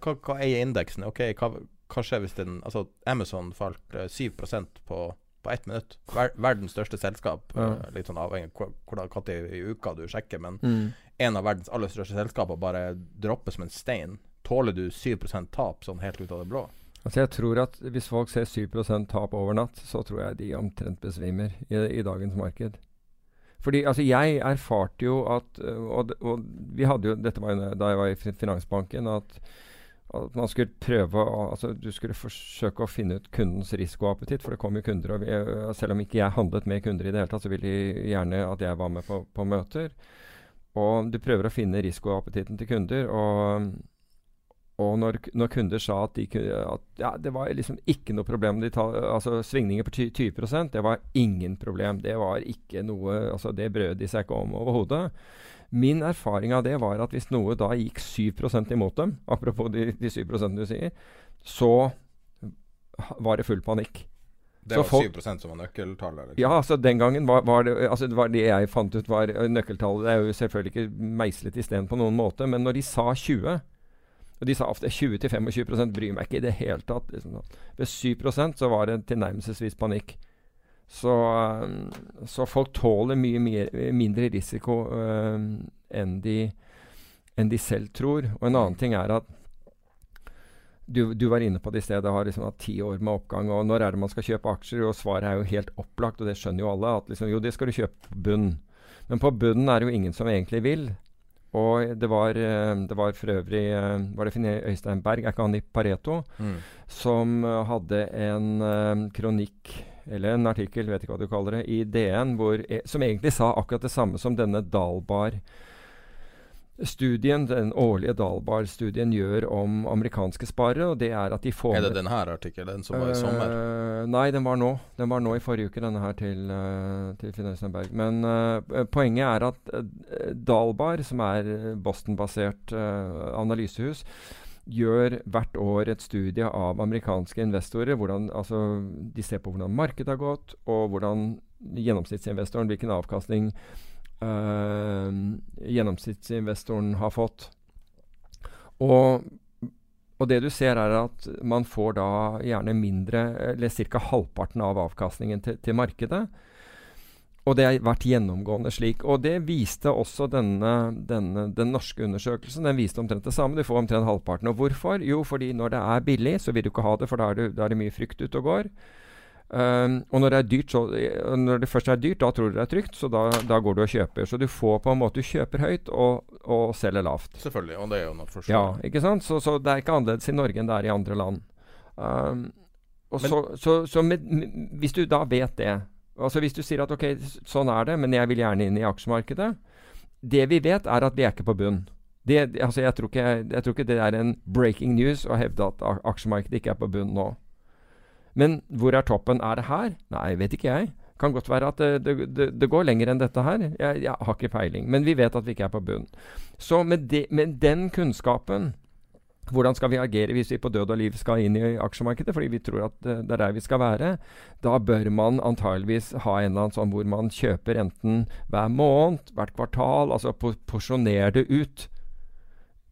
Hva, hva eier indeksen? Ok, hva, hva skjer hvis den Altså, Amazon falt uh, 7% på på ett minutt. Ver verdens største selskap. Ja. Uh, litt sånn avhengig av når i uka du sjekker, men mm. en av verdens aller største selskaper bare dropper som en stein. Tåler du 7% tap sånn helt ut av det blå? Altså jeg tror at Hvis folk ser 7 tap over natt, så tror jeg de omtrent besvimer i, i dagens marked. Fordi altså Jeg erfarte jo at og, og, vi hadde jo, Dette var jo da jeg var i Finansbanken. at at man skulle prøve å, altså Du skulle forsøke å finne ut kundens risikoappetitt, for det kom jo kunder. og vi, Selv om ikke jeg handlet med kunder i det hele tatt, så ville de gjerne at jeg var med på, på møter. Og du prøver å finne risikoappetitten til kunder. Og, og når, når, kunder sa at, de, at ja, det var liksom ikke noe problem de ta, altså Svingninger på 20% det var ingen problem. Det var ikke noe, altså det brød de seg ikke om overhodet. Min erfaring av det var at hvis noe da gikk 7% imot dem, apropos de, de 7% du sier, så var det full panikk. Det var folk, 7% som var nøkkeltallet? Liksom. Ja, altså den gangen var, var, det altså det var det jeg fant ut var nøkkeltallet. Det er jo selvfølgelig ikke meislet i sten på noen måte, men når de sa 20 og de sa ofte 20-25 bryr meg ikke i det hele tatt. Liksom. Ved 7% så var det tilnærmelsesvis panikk. Så, eh, så, folk tåler mye mer, mindre risiko uh, enn, de, enn, de, selv tror. Og en annen ting er at du, du var inne på det i sted, det har liksom hatt ti år med oppgang. og Når er det man skal kjøpe aksjer? Og svaret er jo helt opplagt, og det skjønner jo alle. at liksom, Jo, det skal du kjøpe på bunn. Men på bunnen er det jo ingen som egentlig vil. Og det var, det var for øvrig var det Øystein Berg, er ikke han i Pareto, mm. som hadde en kronikk eller en artikkel, vet ikke hva du kaller det, i DN hvor, e, som egentlig sa akkurat det samme som denne Dalbar Studien, Den årlige Dalbar-studien gjør om amerikanske sparere. og det Er at de får... Er det denne artikkelen som var i sommer? Uh, nei, den var nå. Den var nå i forrige uke, denne her til, uh, til Finansberg. Men uh, poenget er at Dalbar, som er Boston-basert analysehus, gjør hvert år et studie av amerikanske investorer. Hvordan, altså, de ser på hvordan markedet har gått, og hvordan gjennomsnittsinvestoren, hvilken avkastning øh, gjennomsnittsinvestoren har fått. Og, og, det du ser, er at man får da gjerne mindre, eller ca. halvparten av avkastningen til, til markedet. Og det har vært gjennomgående slik. Og det viste også denne, denne, den norske undersøkelsen. Den viste omtrent det samme. Du får omtrent halvparten. Og hvorfor? Jo, fordi når det er billig, så vil du ikke ha det, for da er det, da er det mye frykt ute og går. Um, og når det, er dyrt, så, når det først er dyrt, da tror du det er trygt, så da, da, går du og kjøper. Så du får på en måte Du kjøper høyt og, og selger lavt. Selvfølgelig, og det er jo noe forståelig. Ja, ikke sant? Så, så, det er ikke annerledes i Norge enn det er i andre land. Um, og Men, så, så med, hvis du da vet det Altså Hvis du sier at ok, sånn er det, men jeg vil gjerne inn i aksjemarkedet Det vi vet, er at vi er ikke på bunn. Det, altså jeg, tror ikke, jeg, tror ikke, det er en breaking news å hevde at aksjemarkedet ikke er på bunn nå. Men hvor er toppen? Er det her? Nei, vet ikke jeg. Kan godt være at det, det, det går lenger enn dette her. Jeg, jeg, har ikke peiling. Men vi vet at vi ikke er på bunn. Så med, de, med den kunnskapen hvordan skal vi agere hvis vi på død og liv skal inn i aksjemarkedet, fordi vi tror at det er der vi skal være? Da bør man antageligvis ha en eller annen sånn hvor man kjøper enten hver måned, hvert kvartal, altså porsjonere det ut.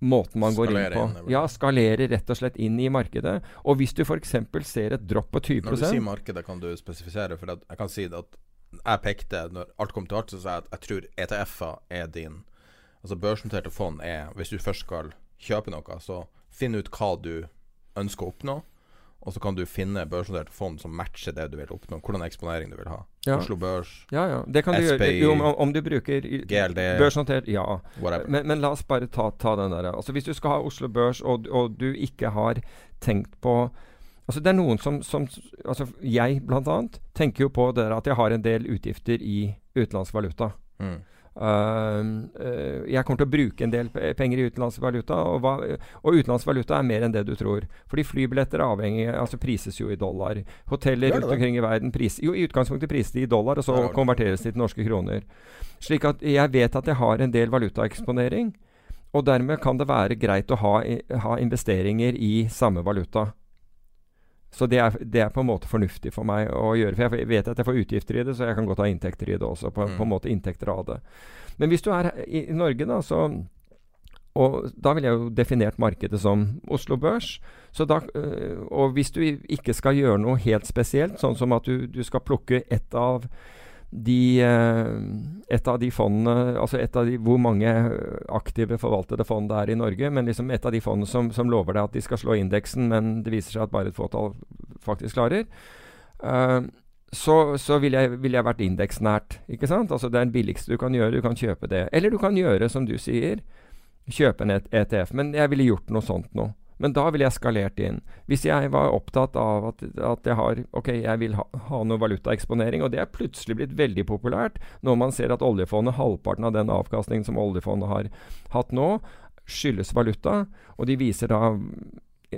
Måten man går inn på. Inn, ja, skalere rett og slett inn i markedet. Og hvis du f.eks. ser et dropp på 20 Når du sier markedet, kan du spesifisere. For jeg kan si at jeg pekte, når alt kom til alt, så sa jeg at jeg tror ETF-er er din Altså børsnoterte fond er Hvis du først skal kjøpe noe, så Finn ut hva du ønsker å oppnå. Og så kan du finne børsnoterte fond som matcher det du vil oppnå. Hvordan eksponering du vil ha. Ja. Oslo Børs, ja, ja. Det kan du gjøre om, om, du bruker GLD, børsnotert. Ja. Men, men, la oss bare ta, ta, den der. Altså Hvis du skal ha Oslo Børs, og, og du ikke har tenkt på Altså Det er noen som, som altså Jeg, blant annet, tenker jo på det at jeg har en del utgifter i utenlandsk valuta. Mm. Uh, uh, jeg kommer til å bruke en del penger i utenlandsk valuta, og, og utenlandsk valuta er mer enn det du tror. Fordi flybilletter er avhengig, altså prises jo i dollar. Hoteller rundt omkring i verden pris, jo i utgangspunktet prises de i dollar, og så konverteres de til norske kroner. Slik at jeg vet at jeg har en del valutaeksponering, og dermed kan det være greit å ha, ha investeringer i samme valuta. Så det er, det er, på en måte fornuftig for meg å gjøre. For jeg vet at jeg får utgifter i det, så jeg kan godt ha inntekter i det også. På, mm. på en måte inntekter av det. Men hvis du er i, i Norge, da, så og da ville jeg jo definert markedet som Oslo Børs. Da, øh, og hvis du ikke skal gjøre noe helt spesielt, sånn som at du, du skal plukke ett av de, eh, et av de fondene Altså et av de, hvor mange aktive forvaltede fond det er i Norge, men liksom et av de fondene som, som lover deg at de skal slå indeksen, men det viser seg at bare et fåtall faktisk klarer. Uh, så, så ville jeg, vil jeg, vært indeksnært. ikke sant? Altså Det er den billigste du kan gjøre. Du kan kjøpe det. Eller du kan gjøre som du sier, kjøpe en ETF. Men jeg ville gjort noe sånt nå. Men da ville jeg skalert inn. Hvis jeg var opptatt av at, at jeg har Ok, jeg vil ha, ha noe valutaeksponering, og det er plutselig blitt veldig populært når man ser at oljefondet, halvparten av den avkastningen som oljefondet har hatt nå, skyldes valuta. Og de viser da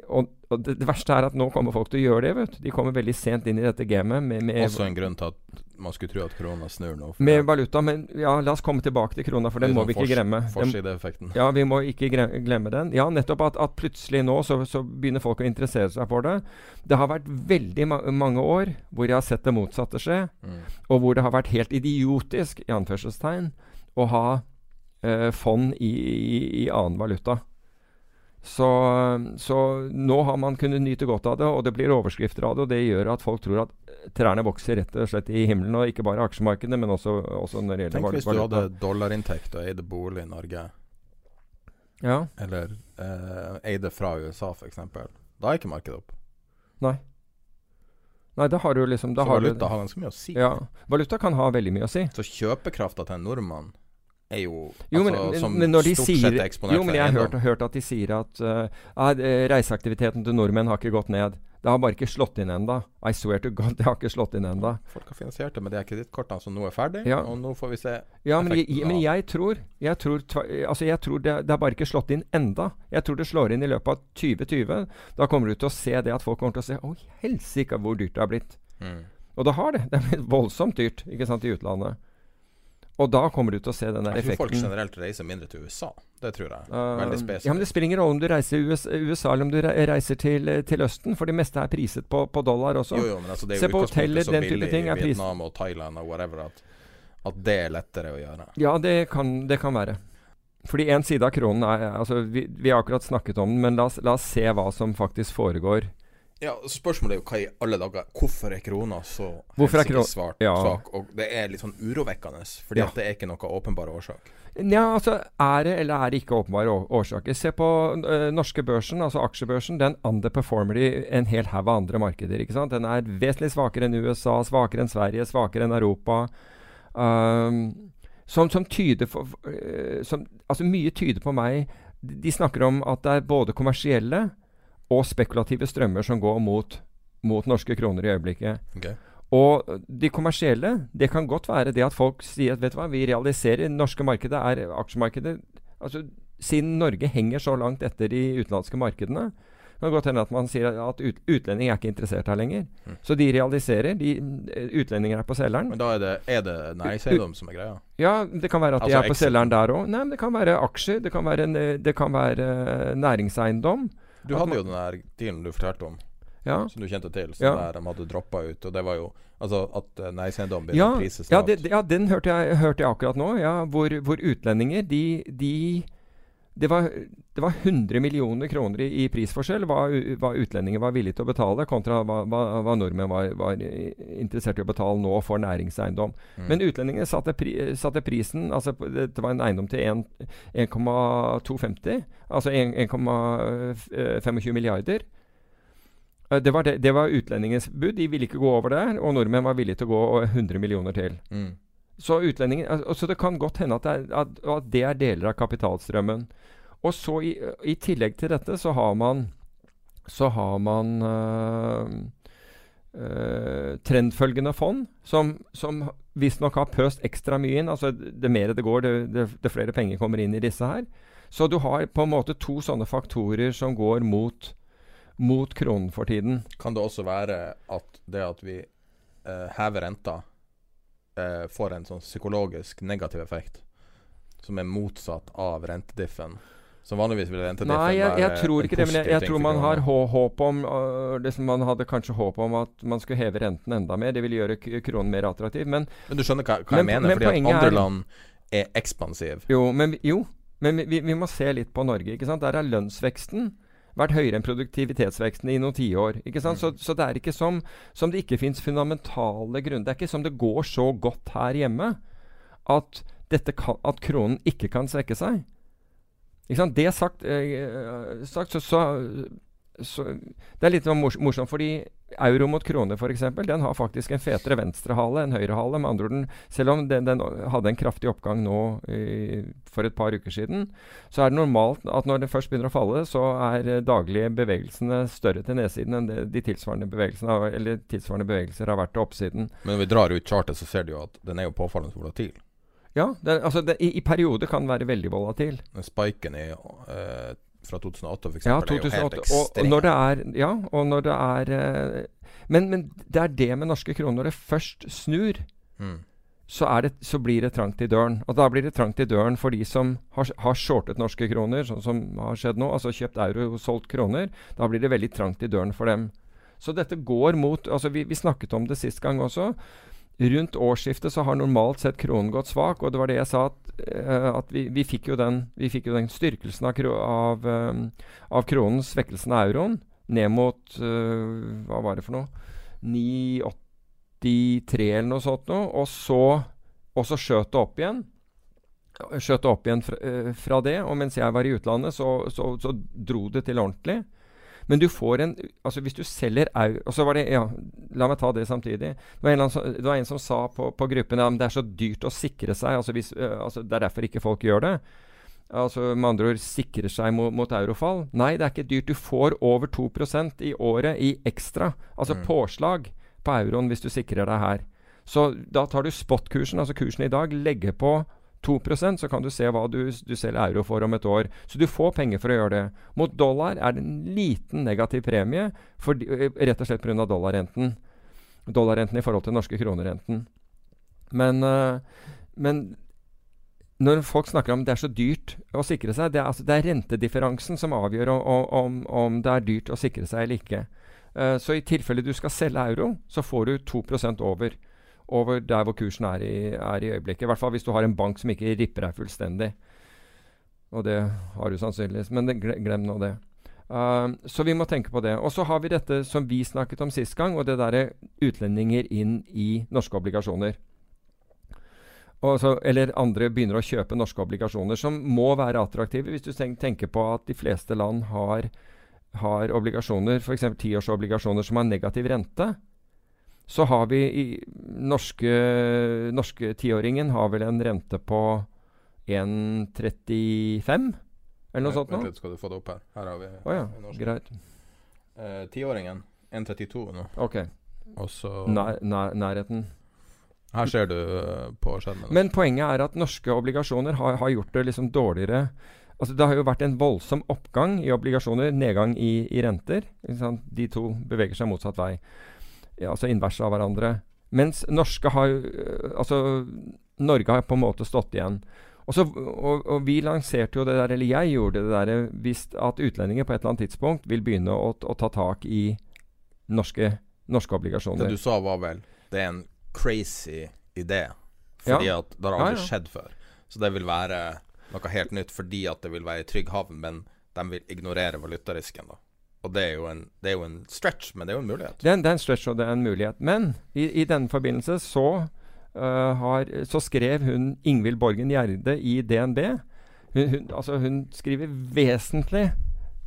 og, og det, det, verste er at nå kommer folk til å gjøre det. vet du. De kommer veldig sent inn i dette gamet. Med, med Også en grunn til at man skulle tro at krona snur nå. Med valuta, men ja, la oss komme tilbake til krona, for den må vi ikke glemme. Den, Ja, vi må ikke glemme den. Ja, nettopp at, at plutselig nå så, så, begynner folk å interessere seg for det. Det har vært veldig ma mange år hvor jeg har sett det motsatte skje, mm. og hvor det har vært helt idiotisk, i anførselstegn, å ha eh, fond i, i, i annen valuta. Så, så, nå har man kunnet nyte godt av det, og det blir overskrifter av det. Og det gjør at folk tror at trærne vokser rett og slett i himmelen. Og ikke bare aksjemarkedet, men også, også når det gjelder Tenk hvis du hadde dollarinntekt og eide bolig i Norge. Ja. Eller eh, eide fra USA, f.eks. Da er ikke markedet opp. Nei. Nei, da har du liksom Så valuta har ganske mye å si. Ja, valuta kan ha veldig mye å si. Så kjøpekrafta til en nordmann er jo, jo men, altså, men, men stort sier, sett eksponert Jo, men jeg har hørt, hørt, at de sier at uh, reiseaktiviteten til nordmenn har ikke gått ned. Det har bare ikke slått inn ennå. I swear to God, det har ikke slått inn ennå. Folk har finansiert det med de kredittkortene som nå er ferdig, ja. og nå får vi se Ja, men jeg, men jeg tror, jeg tror, altså jeg tror det, det har bare ikke slått inn enda. Jeg tror det slår inn i løpet av 2020. Da kommer du til å se det at folk kommer til å se Å, helsike hvor dyrt det har blitt. Mm. Og det har det. Det er blitt voldsomt dyrt ikke sant, i utlandet. Og da kommer du til å se den der Jeg tror folk generelt reiser mindre til USA. Det tror jeg. Uh, Veldig spesifikt. ja, men Det spiller ingen rolle om du reiser USA, USA eller om du reiser til, til Østen, for det meste er priset på, på dollar også. Jo, jo, men altså, det er Se jo på hoteller, den type ting er priset. Vietnam og Thailand og whatever at, at det er lettere å gjøre. Ja, det kan, det kan være. Fordi en side av kronen er altså vi, vi har akkurat snakket om den, men la oss, la oss se hva som faktisk foregår. Ja, Spørsmålet er jo hva i alle dager Hvorfor er krona så Hvorfor er svart, Ja. svak? Og det er litt sånn urovekkende, fordi Ja. at det er ikke noe åpenbar årsak. Nja, altså er det eller er det ikke åpenbare årsaker? Se på øh, norske børsen, altså aksjebørsen. Den underperformer i en hel haug av andre markeder. ikke sant? Den er vesentlig svakere enn USA, svakere enn Sverige, svakere enn Europa. Um, som, som tyder for, øh, som, Altså mye tyder på meg De de snakker om at det er både kommersielle og spekulative strømmer som går mot, mot norske kroner i øyeblikket. Okay. Og de kommersielle, det kan godt være det at folk sier at vet du hva, vi realiserer norske markedet er aksjemarkedet altså Siden Norge henger så langt etter de utenlandske markedene, kan det godt hende at man sier at ut, utlendinger er ikke interessert her lenger. Mm. Så de realiserer. De, utlendinger er på selgeren. Men da er det, er det næringseiendom som er greia? Ja, det kan være at de Altså er på selgeren der òg. Nei, men det kan være aksjer. Det kan være, en, eh, det kan være eh, næringseiendom. Du hadde man- jo den der dealen du fortalte om, Ja. som du kjente til, som Ja. de hadde droppa ut. Og det var jo altså at nei-seiendom begynner Ja, å prises lavt. ja den hørte jeg, hørte jeg akkurat nå. Ja, hvor, hvor utlendinger de, de det, var, det var 100 millioner kroner i, i prisforskjell hva, hva utlendinger var villige til å betale, kontra hva, hva, hva nordmenn var, var interessert i å betale nå for næringseiendom. Mm. Men utlendingene satte, pri, satte prisen altså på- Det var en eiendom til 1,250, altså 1,25 milliarder. Eh, Det var, det, det var utlendingens bud. De ville ikke gå over der. Og nordmenn var villige til å gå 100 millioner til. Mm. Så Så det kan godt hende at det, er, at, at det er deler av kapitalstrømmen. Og så i, i tillegg til dette så har man Så har man øh, øh, trendfølgende fond, som, som visstnok har pøst ekstra mye inn. Altså det mer det går, det, det, det flere penger kommer inn i disse her. Så du har på en måte to sånne faktorer som går mot, mot kronen for tiden. Kan det også være at det at vi øh, hever renta, eh, får en sånn psykologisk negativ effekt, som er motsatt av rentediffen? Som vanligvis vil rentediffen Nei, jeg, jeg tror ikke det. Men jeg, jeg tror man har håp om uh, liksom Man hadde kanskje håp om at man skulle heve renten enda mer. Det ville gjøre kronen mer attraktiv. Men Men du skjønner hva, hva Men- jeg mener? men Fordi at andre er- land er ekspansive. jo, men, jo, men vi, vi må se litt på Norge. ikke sant? Der er lønnsveksten vært høyere enn produktivitetsveksten i noen tiår. sant? Så, så det er ikke som, som det ikke fins fundamentale grunner. Det er ikke som det går så godt her hjemme at, dette kan, at kronen ikke kan svekke seg. Ikke sant? Det sagt, eh, sagt så, så, så Det er litt morsomt, fordi euro mot krone f.eks., den har faktisk en fetere venstrehale enn høyrehale. Med andre ord, selv om den, den hadde en kraftig oppgang nå i, for et par uker siden, så er det normalt at når den først begynner å falle, så er eh, daglige bevegelsene større til nedsiden enn de tilsvarende bevegelsene tilsvarende bevegelser har vært til oppsiden. Men når vi drar ut chartet, så ser du jo at den er jo påfallende volatil. Ja, det, altså det, i, i perioder kan den være veldig volatil. Men spiken i, eh, fra 2008 f.eks. Ja, eksempel, jo 2008. Og, og når det er Ja, og når det er eh, men, men det er det med norske kroner. Når det først snur, mm. så, er det, så blir det trangt i døren. Og da blir det trangt i døren for de som har, har shortet norske kroner, sånn som har skjedd nå. Altså kjøpt euro og solgt kroner. Da blir det veldig trangt i døren for dem. Så dette går mot altså Vi, vi snakket om det sist gang også. Rundt årsskiftet så har normalt sett kronen gått svak, og det var det jeg sa at, uh, at vi, vi, fikk den, vi fikk jo den styrkelsen av, kro, av, um, av kronen, svekkelsen av euroen, ned mot uh, Hva var det for noe? 9,83 eller noe sånt noe. Og så, og så skjøt det opp igjen. Skjøt det opp igjen fra, uh, fra det. Og mens jeg var i utlandet, så, så, så dro det til ordentlig. Men du får en Altså hvis du selger au... Og så var det Ja, la meg ta det samtidig. Det var en, som- det var en som sa på, på gruppen at det er så dyrt å sikre seg. Altså, hvis, altså Det er derfor ikke folk gjør det. Altså med andre ord sikrer seg mot, mot eurofall. Nei, det er ikke dyrt. Du får over 2% i året i ekstra. Altså Mm. påslag på euroen hvis du sikrer deg her. Så da tar du spot-kursen, altså kursen i dag, legger på 2% så kan du se hva du, du selger euro for om et år. Så du får penger for å gjøre det. Mot dollar er det en liten negativ premie, fordi, øh, rett og slett pga. dollarrenten. Dollarrenten i forhold til norske kronerenten. Men, øh, men når folk snakker om det er så dyrt å sikre seg, det er, altså, det er rentedifferansen som avgjør om, om, om, det er dyrt å sikre seg eller ikke. Uh, så i tilfelle du skal selge euro, så får du 2% over. Over der hvor kursen er i, er i øyeblikket. I hvert fall hvis du har en bank som ikke ripper deg fullstendig. Og det har du sannsynligvis, men det, glem nå det. Uh, så vi må tenke på det. Og så har vi dette som vi snakket om sist gang, og det derre utlendinger inn i norske obligasjoner. Så, eller andre begynner å kjøpe norske obligasjoner, som må være attraktive hvis du tenker på at de fleste land har, har obligasjoner, f.eks. tiårsobligasjoner som har negativ rente. Så har vi i norske, norske tiåringen har vel en rente på 1,35? Eller noe sånt noe? Vent litt, skal du få det opp her. Her har vi oh, ja. Greit. Eh, tiåringen. 1,32 nå. Ok. Og så nær, nær, Nærheten. Her ser du uh, på skjermen. Men poenget er at norske obligasjoner har, har gjort det liksom dårligere. Altså Det har jo vært en voldsom oppgang i obligasjoner, nedgang i, i renter. De to beveger seg motsatt vei. Ja, altså invers av hverandre. Mens norske har uh, Altså Norge har på en måte stått igjen. Og, så, og, og, vi lanserte jo det der, eller jeg gjorde det der, hvis at utlendinger på et eller annet tidspunkt vil begynne å, å ta tak i norske, norske obligasjoner. Det du sa var vel det er en crazy idé. Fordi ja. at det har aldri ja, ja. skjedd før. Så det vil være noe helt nytt fordi at det vil være i trygg havn, men de vil ignorere valutarisken, da. Og det er, en, det er jo en stretch, men det er jo en mulighet. Det er, det er en stretch, og det er en mulighet. Men i, i denne forbindelse så, uh, har, så skrev hun Ingvild Borgen Gjerde i DNB. Hun, hun, altså hun skriver vesentlig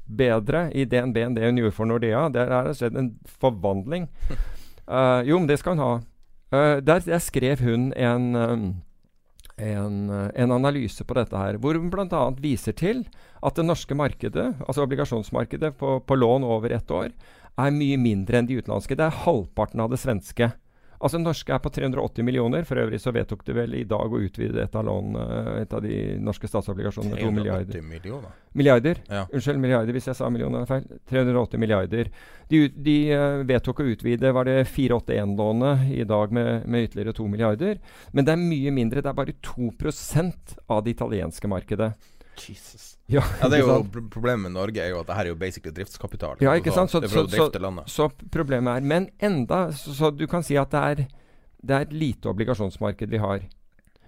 bedre i DNB enn det hun gjorde for Nordea. Der er det skjedd en forvandling. Uh, jo, men det skal hun ha. Uh, der, der, skrev hun en, um, en, uh, en, analyse på dette her, hvor hun bl.a. viser til at det norske markedet, altså obligasjonsmarkedet på, på lån over ett år, er mye mindre enn de utenlandske. Det er halvparten av det svenske. Altså norske er på 380 millioner. For øvrig så vedtok de vel i dag å utvide et av, lån, et av de norske statsobligasjonene med 2 milliarder. millioner? Milliarder. Ja. Unnskyld, milliarder hvis jeg sa millioner feil. 380 milliarder. De, de uh, vedtok å utvide var det 481-lånet i dag med, med, ytterligere 2 milliarder. Men det er mye mindre. Det er bare 2% av det italienske markedet. Jesus. Ja, ja, det er jo Problemet med Norge er jo at det her er jo basically driftskapital. Ja, ikke sant? Så, så, så, så, problemet er Men enda Så, du kan si at det er, det er et lite obligasjonsmarked vi har.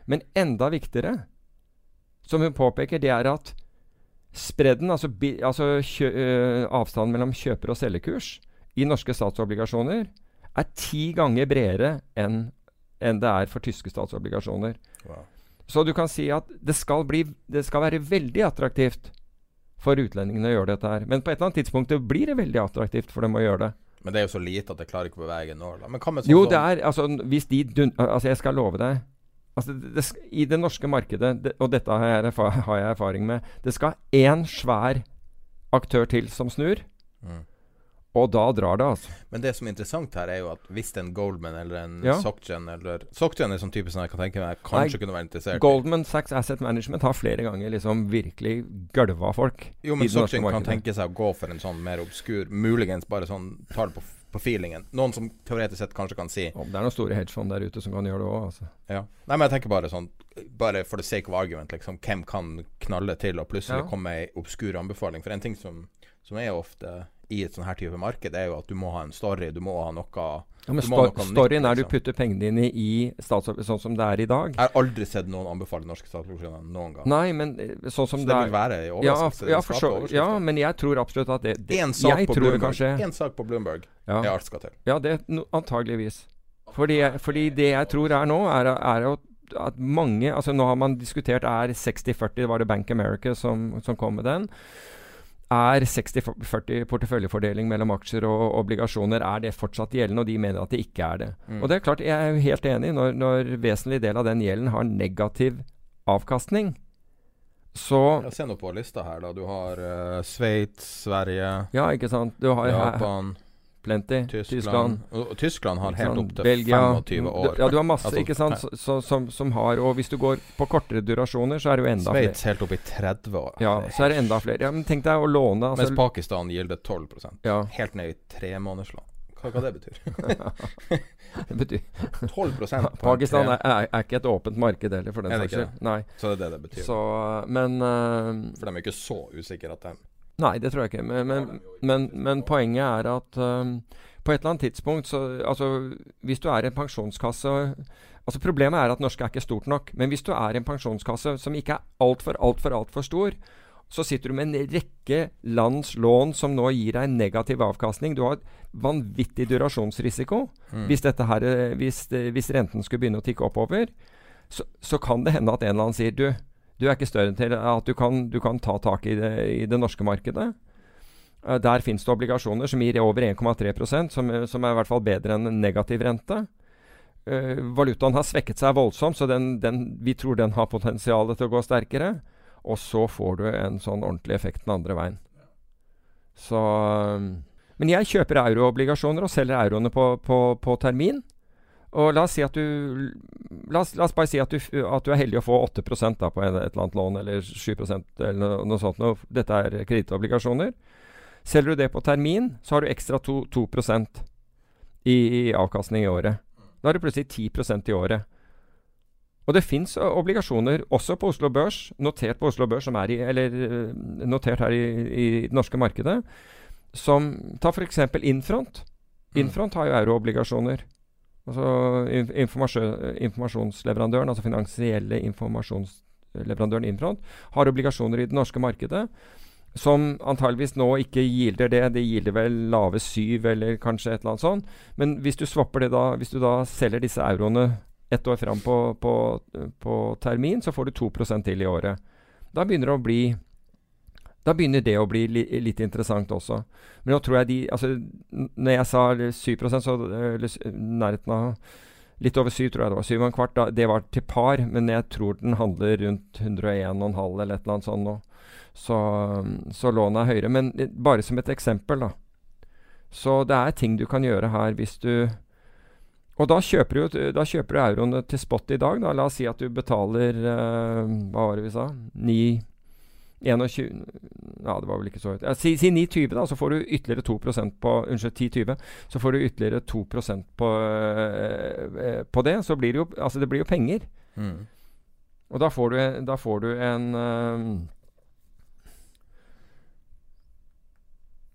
Men enda viktigere, som hun påpeker, det er at spredden, altså, bi, altså kjø, øh, avstanden mellom kjøper- og selgekurs i norske statsobligasjoner, er ti ganger bredere enn enn det er for tyske statsobligasjoner. Wow. Så du kan si at det skal, bli, det skal være veldig attraktivt for utlendingene å gjøre dette her. Men på et eller annet tidspunkt blir det veldig attraktivt for dem å gjøre det. Men det er jo så lite at det klarer ikke å bevege hva med sånn Jo, det er altså Hvis de dun, Altså, jeg skal love deg altså, det, det, I det norske markedet, det, og dette har jeg, har jeg, erfaring med Det skal én svær aktør til som snur. Mm. Og da drar det, altså. Men det som er interessant her, er jo at hvis en Goldman eller en ja. Sockgen eller Sockgen er sånn type som jeg kan tenke meg kanskje Nei, kunne være interessert Goldman Sachs Asset Management har flere ganger liksom virkelig gølva folk. Jo, men Sockgen kan tenke seg å gå for en sånn mer obskur, muligens bare sånn tar det på, på feelingen. Noen som teoretisk sett kanskje kan si Om Det er noen store hedgefond der ute som kan gjøre det òg, altså. Ja. Nei, men jeg tenker bare sånn Bare for the sake of argument, liksom. Hvem kan knalle til og plutselig ja. komme med ei obskur anbefaling? For en ting som, som er ofte i et sånn her type marked, er jo at du må ha en story. Du må ha noe ja, men sto Storyen er du putter pengene dine i statsobligasjoner, Sånn som det er i dag. Jeg har aldri sett noen anbefale norske statsobligasjoner noen gang. Nei, men eh, sånn som så det, det vil være i overraskelse? Ja, ja, så, ja, men jeg tror absolutt at det, det En sak på Bloomberg En sak på Bloomberg ja. er alt skal til. Ja, det no, antageligvis. Fordi, fordi, det jeg tror er nå, er, er at mange altså Nå har man diskutert er 60-40, var det Bank America som, som kom med den er 60-40 porteføljefordeling mellom aksjer og obligasjoner er det fortsatt gjeldende, og de mener at det ikke er det. Mm. Og det er klart, Jeg er helt enig. Når, når vesentlig del av den gjelden har negativ avkastning, så Jeg ser nå på lista her, da. Du har uh, Sveits, Sverige, ja, ikke sant? Du har, Japan Plenty. Tyskland. Og Tyskland har helt opp til Belgia, 25 år. Ja, du har masse altså, ikke sant, så, som, som, har Og hvis du går på kortere durasjoner, så er det jo enda Sveits helt opp i 30 år. Ja, så er det enda flere. Ja, men tenk deg å låne altså, Mens Pakistan gilder 12 ja. Helt ned i tremånedersland. Hva, hva det betyr? Det betyr 12 på Pakistan er, er, er ikke et åpent marked heller, for den saks skyld. Så det er det det betyr. Så, men uh, For de er ikke så usikre at de Nei, det tror jeg ikke. Men, men, men, men poenget er at um, på et eller annet tidspunkt så Altså, hvis du er en pensjonskasse Altså Problemet er at norske er ikke stort nok. Men hvis du er en pensjonskasse som ikke er altfor, altfor, altfor stor, så sitter du med en rekke lands lån som nå gir deg negativ avkastning. Du har vanvittig durasjonsrisiko. Mm. Hvis, dette her, eh, hvis, hvis renten skulle begynne å tikke oppover, så, så kan det hende at en eller annen sier du, du er ikke større til at du kan, du kan ta tak i det, i det norske markedet. Uh, Der finnes det obligasjoner som gir over 1,3% som, eh, som er i hvert fall bedre enn negativ rente. Uh, valutaen har svekket seg voldsomt, så den, den, vi tror den har potensial til å gå sterkere. Og så får du en sånn ordentlig effekt den andre veien. Så um, Men jeg kjøper euroobligasjoner og selger euroene på, på, på termin. Og la oss si at du La oss, la oss bare si at du, at du er heldig å få 8 da på et, et eller annet lån, eller 7 eller noe, noe sånt. Noe. Dette er kredittobligasjoner. Selger du det på termin, så har du ekstra 2, 2 i, i avkastning i året. Da har du plutselig 10% i året. Og det fins obligasjoner også på Oslo Børs, notert på Oslo Børs, som i, eller øh, notert her i, i det norske markedet, som Ta f.eks. Infront. Infront har jo euroobligasjoner. Altså informasjonsleverandøren, altså finansielle informasjonsleverandøren Infront, har obligasjoner i det norske markedet som antageligvis nå ikke gilder det. Det gilder vel lave syv, eller kanskje et eller annet sånt. Men hvis du swapper det da, hvis du da selger disse euroene ett år fram på, på, på termin, så får du 2% til i året. Da begynner det å bli da begynner det å bli li, litt interessant også. Men nå tror jeg de altså, Når jeg sa 7 så eller nærheten av Litt over 7, tror jeg det var. 7 og en kvart. Da, det var til par, men jeg tror den handler rundt 101,5 eller et eller annet sånt nå. Så, så lånet er høyere. Men eh, bare som et eksempel, da. Så det er ting du kan gjøre her hvis du Og da kjøper du, da kjøper du euroene til spot i dag. Da. La oss si at du betaler uh, Hva var det vi sa? 9 21 Ja, det var vel ikke så høyt. Ja, si, si 9,20, da, så får du ytterligere 2% på Unnskyld, 10,20. Så får du ytterligere 2% på, øh, på det. Så blir det jo Altså, det blir jo penger. Mm. Og da får du, da får du en eh,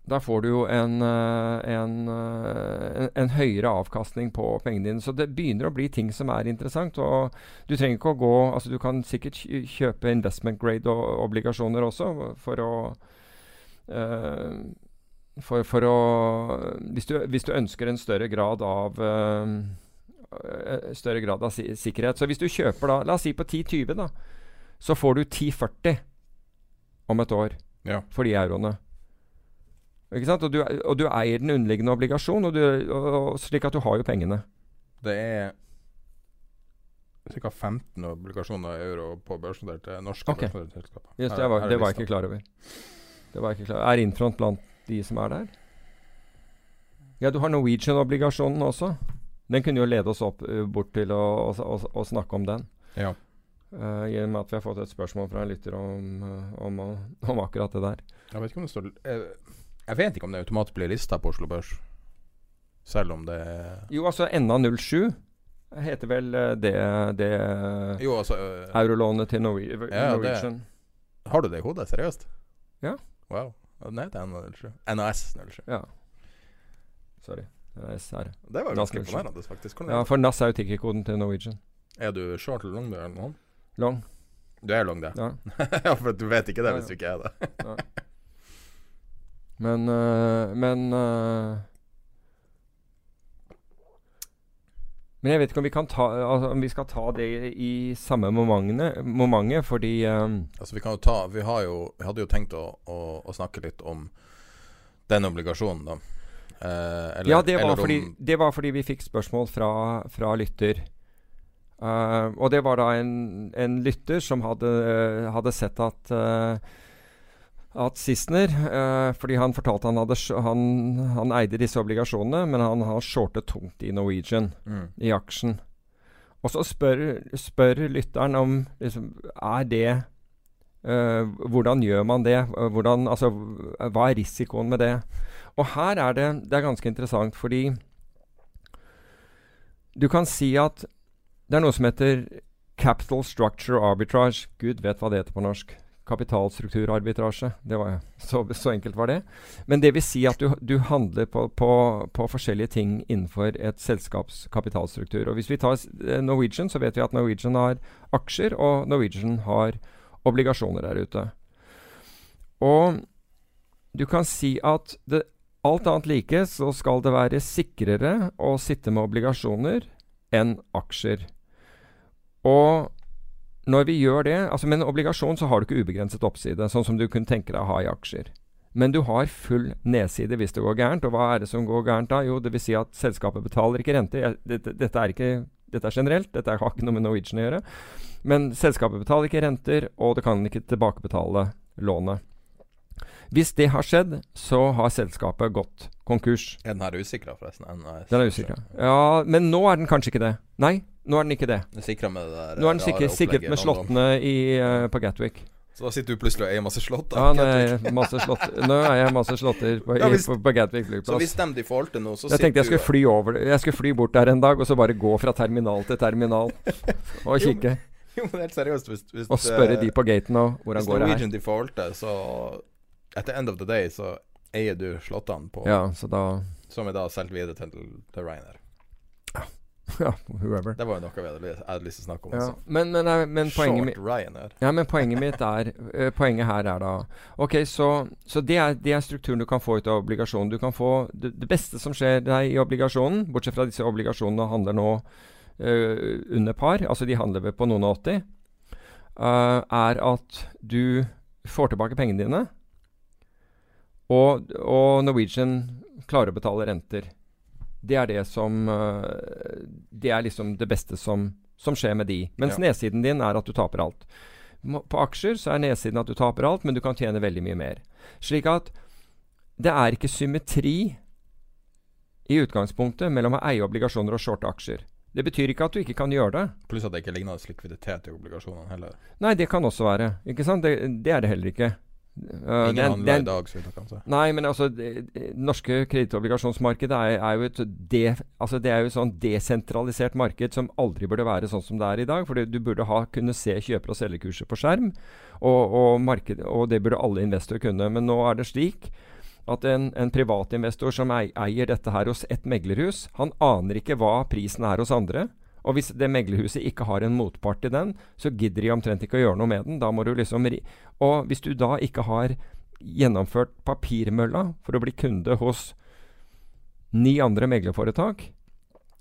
Da får du jo en, eh, en, eh, en, en høyere avkastning på pengene dine. Så det begynner å bli ting som er interessant. Og du trenger ikke å gå Altså du kan sikkert kjøpe investment grade og obligasjoner også for å uh, for, for å hvis du, hvis du ønsker en større grad av eh, Større grad av si sikkerhet. Så hvis du kjøper da La oss si på 10,20, da. Så får du 10,40 om et år Ja. for de euroene. Og du, og du eier den underliggende obligasjon, og du, og, slik at du har jo pengene. Det er ca. 15 obligasjoner i euro på børsnoterte norske okay. børsnoterte. Yes, det var, er det var jeg ikke klar over. Det var ikke klar. Er Infront blant de som er der? Ja, du har Norwegian-obligasjonen også. Den kunne jo lede oss opp eh, bort til å, å, å, snakke om den. Ja. Uh, I og med at vi har fått et spørsmål fra en lytter om, eh, om, om akkurat det der. Jeg vet ikke om det står Jeg, jeg vet ikke om det automatisk blir lista på Oslo Børs. Selv om det Jo, altså NA07 heter vel eh, det, det Jo, altså øh, eurolånet til Norwe ja, Norwegian. Har du det i hodet? Seriøst? Ja. Wow. Ja, Den heter NA07. NAS07. Ja. Sorry. NAS er det. Det var ganske 07. imponerende, faktisk. Ja, det? for NAS er jo tikkerkoden til Norwegian. Er du short eller long eller noe? Long. Du er long, det? Ja. ja, for du vet ikke det Ja, hvis du ikke er det. Men øh, Men øh, Men jeg vet ikke om vi, kan ta, altså, om vi skal ta det i samme momentet, momentet fordi um Altså, vi kan jo ta Vi, har jo, vi hadde jo tenkt å, å, å snakke litt om den obligasjonen, da. Eh, eller- Ja, det var, fordi, det var fordi vi fikk spørsmål fra, fra lytter. Uh, og det var da en, en lytter som hadde, hadde sett at uh, at Sissener eh, Fordi han fortalte han hadde han, han eide disse obligasjonene, men han har shortet tungt i Norwegian, Mm. i aksjen. Og så spør, spør lytteren om liksom, Er det Uh, hvordan gjør man det? Hvordan, altså, hva er risikoen med det? Og her er det, det er ganske interessant, fordi du kan si at det er noe som heter capital structure arbitrage. Gud vet hva det heter på norsk. Kapitalstrukturarbitrasje. Det var, så, så, enkelt var det. Men det vil si at du, du handler på, på, på, forskjellige ting innenfor et selskaps kapitalstruktur. Og Hvis vi tar eh, Norwegian, så vet vi at Norwegian har aksjer, og Norwegian har obligasjoner der ute. Og du kan si at det, alt annet like så skal det være sikrere å sitte med obligasjoner enn aksjer. Og når vi gjør det altså Med en obligasjon så har du ikke ubegrenset oppside, sånn som du kunne tenke deg å ha i aksjer. Men du har full nedside hvis det går gærent. Og hva er det som går gærent da? Jo, det vil si at selskapet betaler ikke renter. Dette, dette, er ikke, dette er generelt, dette har ikke noe med Norwegian å gjøre. Men selskapet betaler ikke renter, og det kan ikke tilbakebetale lånet. Hvis det har skjedd, så har selskapet gått konkurs. Er den her usikra, forresten? Den er usikra. Ja, men nå er den kanskje ikke det. Nei, nå er den ikke det. Den sikra med det der Nå er den sikkert, sikret med slottene i, uh, på Gatwick. Så da sitter du plutselig og eier masse slott? Da, Ja, nei, masse slott. nå er jeg masse slåtter på, ja, på, på, Gatwick flyplass. Så hvis de defaulter nå, så jeg tenkte jeg skulle fly over Jeg skulle fly bort der en dag, og så bare gå fra terminal til terminal og kikke. jo, men helt seriøst hvis, hvis, Og spørre de på gaten og hvordan går det her. Hvis Norwegian defaulter, så at the end of the day så eier du slottene på Ja, så da Som er da solgt videre til, til Ryanair. Ja, whoever. Det var jo noe vi hadde, hadde lyst til å snakke om. Ja. Men, men, men, poenget mitt Ryanair. Ja, men poenget mitt er uh, Poenget her er da Ok, så, så det, er, det, er, strukturen du kan få ut av obligasjonen. Du kan få det, det beste som skjer deg i obligasjonen, bortsett fra disse obligasjonene handler nå uh, under par, altså de handler vel på noen og 80, uh, er at du får tilbake pengene dine og, og, Norwegian klarer å betale renter. Det er det som uh, Det er liksom det beste som, som skjer med de. Mens ja. nedsiden din er at du taper alt. På aksjer så er nedsiden at du taper alt, men du kan tjene veldig mye mer. Slik at det er ikke symmetri i utgangspunktet mellom å eie obligasjoner og shorte aksjer. Det betyr ikke at du ikke kan gjøre det. Pluss at det ikke ligner likviditet i obligasjonene heller. Nei, det kan også være. Ikke sant? Det, det er det heller ikke. Uh, Ingen handler i dag, så vidt jeg. Nei, men altså Det, norske kredittobligasjonsmarkedet er, er, jo et de, altså det er jo sånn desentralisert marked som aldri burde være sånn som det er i dag. For du burde ha, kunne se kjøper- og selgerkurser på skjerm, og, og, marked, og, det burde alle investorer kunne. Men nå er det slik at en, en privatinvestor som eier dette her hos et meglerhus, han aner ikke hva prisen er hos andre. Og hvis det meglerhuset ikke har en motpart i den, så gidder de omtrent ikke å gjøre noe med den. Da må du liksom Og hvis du da ikke har gjennomført papirmølla for å bli kunde hos ni andre meglerforetak,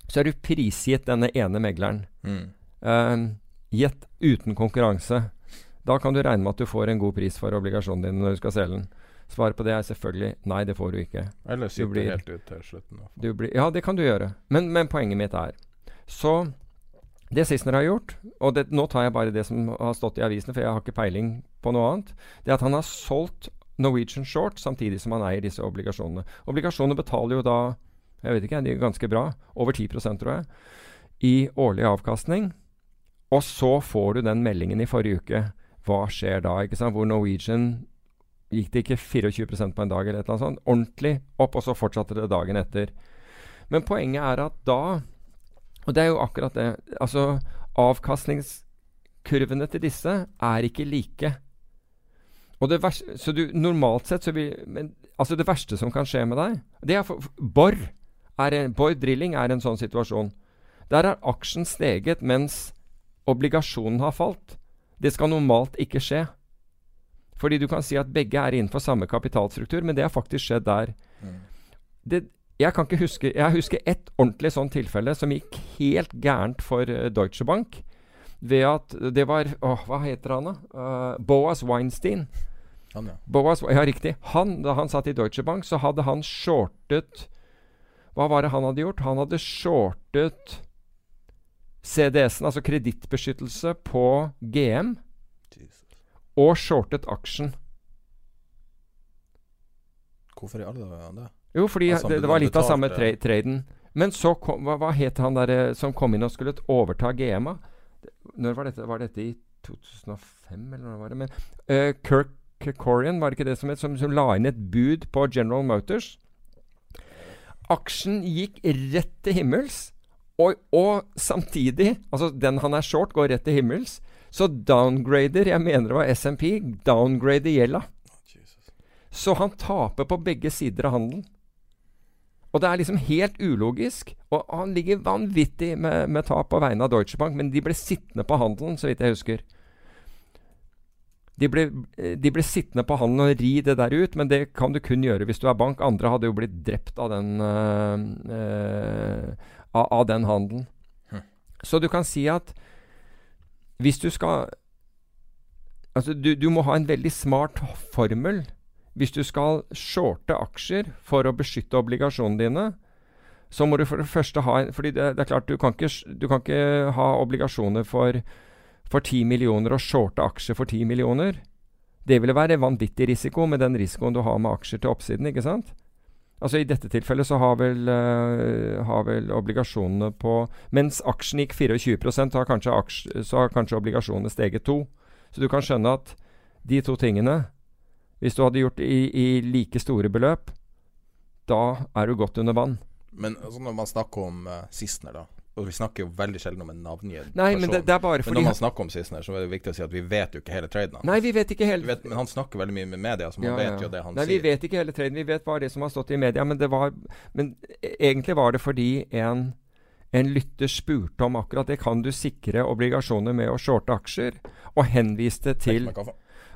så er du prisgitt denne ene megleren. Mm. Uh, gitt uten konkurranse. Da kan du regne med at du får en god pris for obligasjonen din når du skal selge den. Svaret på det er selvfølgelig nei, det får du ikke. Eller sitte helt ut til slutten. Blir, ja, det kan du gjøre. Men, men poenget mitt er så det Sissener har gjort, og det, nå tar jeg bare det som har stått i avisene, for jeg har ikke peiling på noe annet, det er at han har solgt Norwegian Short samtidig som han eier disse obligasjonene. Obligasjonene betaler jo da jeg vet ikke, de er ganske bra, over 10% tror jeg, i årlig avkastning. Og så får du den meldingen i forrige uke. Hva skjer da? ikke sant? Hvor Norwegian gikk det ikke 24% på en dag eller et eller annet sånt. Ordentlig opp, og så fortsatte det dagen etter. Men poenget er at da og det er jo akkurat det. Altså, avkastningskurvene til disse er ikke like. Og det verste, så du, normalt sett så vil men, Altså, det verste som kan skje med deg det er for, Borr Borr drilling er en sånn situasjon. Der har aksjen steget mens obligasjonen har falt. Det skal normalt ikke skje. Fordi du kan si at begge er innenfor samme kapitalstruktur, men det har faktisk skjedd der. Mm. Det, jeg kan ikke huske Jeg husker ett ordentlig sånn tilfelle som gikk helt gærent for uh, Deutsche Bank. Ved at det var åh, Hva heter han, da? Uh, Boas Weinstein. Han, ja. Boas, ja, riktig. Han, da han satt i Deutsche Bank, så hadde han shortet Hva var det han hadde gjort? Han hadde shortet CDS-en, altså kredittbeskyttelse, på GM. Jesus. Og shortet aksjen. Hvorfor i alle dager det? Jo, fordi det, det, var litt av samme tra traden. Men så kom Hva, hva het han der eh, som kom inn og skulle overta GMA? Når var dette? Var dette i 2005, eller hva var det? Men uh, Kirk Corian, var det ikke det som het, som, som la inn et bud på General Motors. Aksjen gikk rett til himmels, og, og, samtidig Altså, den han er short, går rett til himmels. Så downgrader, jeg mener det var SMP, downgrader gjelda. Så han taper på begge sider av handelen. Og det er liksom helt ulogisk. Og han ligger vanvittig med, med tap på vegne av Deutsche Bank, men de ble sittende på handelen, så vidt jeg husker. De ble, de ble, sittende på handelen og ri det der ut, men det kan du kun gjøre hvis du er bank. Andre hadde jo blitt drept av den, øh, øh, av, av, den handelen. Hm. Så du kan si at hvis du skal Altså, du, du må ha en veldig smart formel hvis du skal shorte aksjer for å beskytte obligasjonene dine. Så må du for det første ha fordi det, det er klart, du kan, ikke, du kan ikke ha obligasjoner for for 10 millioner og shorte aksjer for 10 millioner. Det ville være vanvittig risiko med den risikoen du har med aksjer til oppsiden, ikke sant? Altså I dette tilfellet så har vel, uh, har vel obligasjonene på Mens aksjen gikk 24 så har aksj, så har kanskje obligasjonene steget to. Så du kan skjønne at de to tingene, hvis du hadde gjort i, i like store beløp, da er du godt under vann. Men altså, når man snakker om uh, Sissener, da og vi snakker jo veldig sjelden om en navngitt person. Men, det, det men, når man snakker om Sissener, så er det viktig å si at vi vet jo ikke hele traden hans. Nei, vi vet ikke hele... Vet, men han snakker veldig mye med media, så man ja, vet jo det han Nei, sier. Vi vet ikke hele traden. Vi vet bare det som har stått i media. Men, det var, men egentlig var det fordi en, en lytter spurte om akkurat det. Kan du sikre obligasjoner med å shorte aksjer? Og henviste til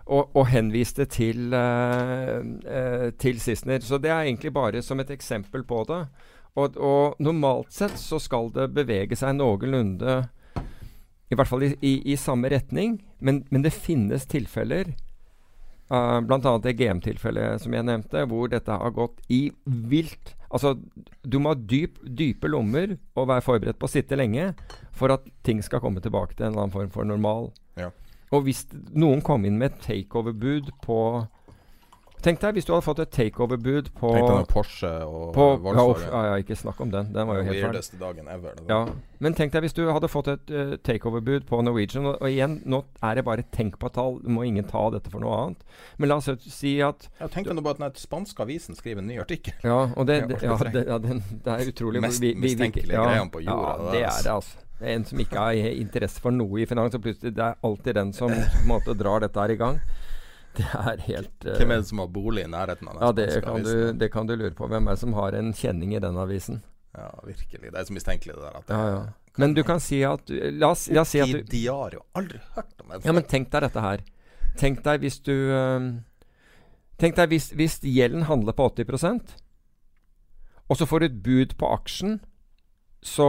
og, henviste til, uh, uh, til Sissener. Så det er egentlig bare som et eksempel på det. Og, og, normalt sett så skal det bevege seg noenlunde I hvert fall i, i, i samme retning. Men, men, det finnes tilfeller, uh, bl.a. det GM-tilfellet som jeg nevnte, hvor dette har gått i vilt Altså, du må ha dyp, dype lommer og være forberedt på å sitte lenge for at ting skal komme tilbake til en eller annen form for normal. Ja. Og hvis noen kom inn med et takeover-bud på Tenk deg hvis du hadde fått et takeover-bud på Tenk deg Porsche og på, Volkswagen. Ja, ja, ikke snakk om den. Den var jo helt Weirdeste dagen ever. Ja. Men tenk deg hvis du hadde fått et uh, takeover-bud på Norwegian. Og, og, igjen, nå er det bare tenk på tall. Må ingen ta dette for noe annet. Men la oss si at Ja, Tenk deg nå bare at den spanske avisen skriver en ny artikkel. Ja, og det, det, ja, det, ja, den, det er utrolig Mest mistenkelige greiene på jorda. Ja, det er det, altså. Det er en som ikke har interesse for noe i finans, og plutselig det er alltid den som måte drar dette her i gang. Det er helt uh, Hvem er det som har bolig i nærheten av den ja, det kan, du, det kan, du, lure på. Hvem er det som har en kjenning i den avisen? Ja, virkelig. Det er så mistenkelig, det der. ja, ja. Men du kan si at La oss, la oss si at du Diario. Aldri hørt om det. Ja, men tenk deg dette her. Tenk deg hvis du uh, Tenk deg hvis, hvis gjelden handler på 80% og så får du et bud på aksjen så,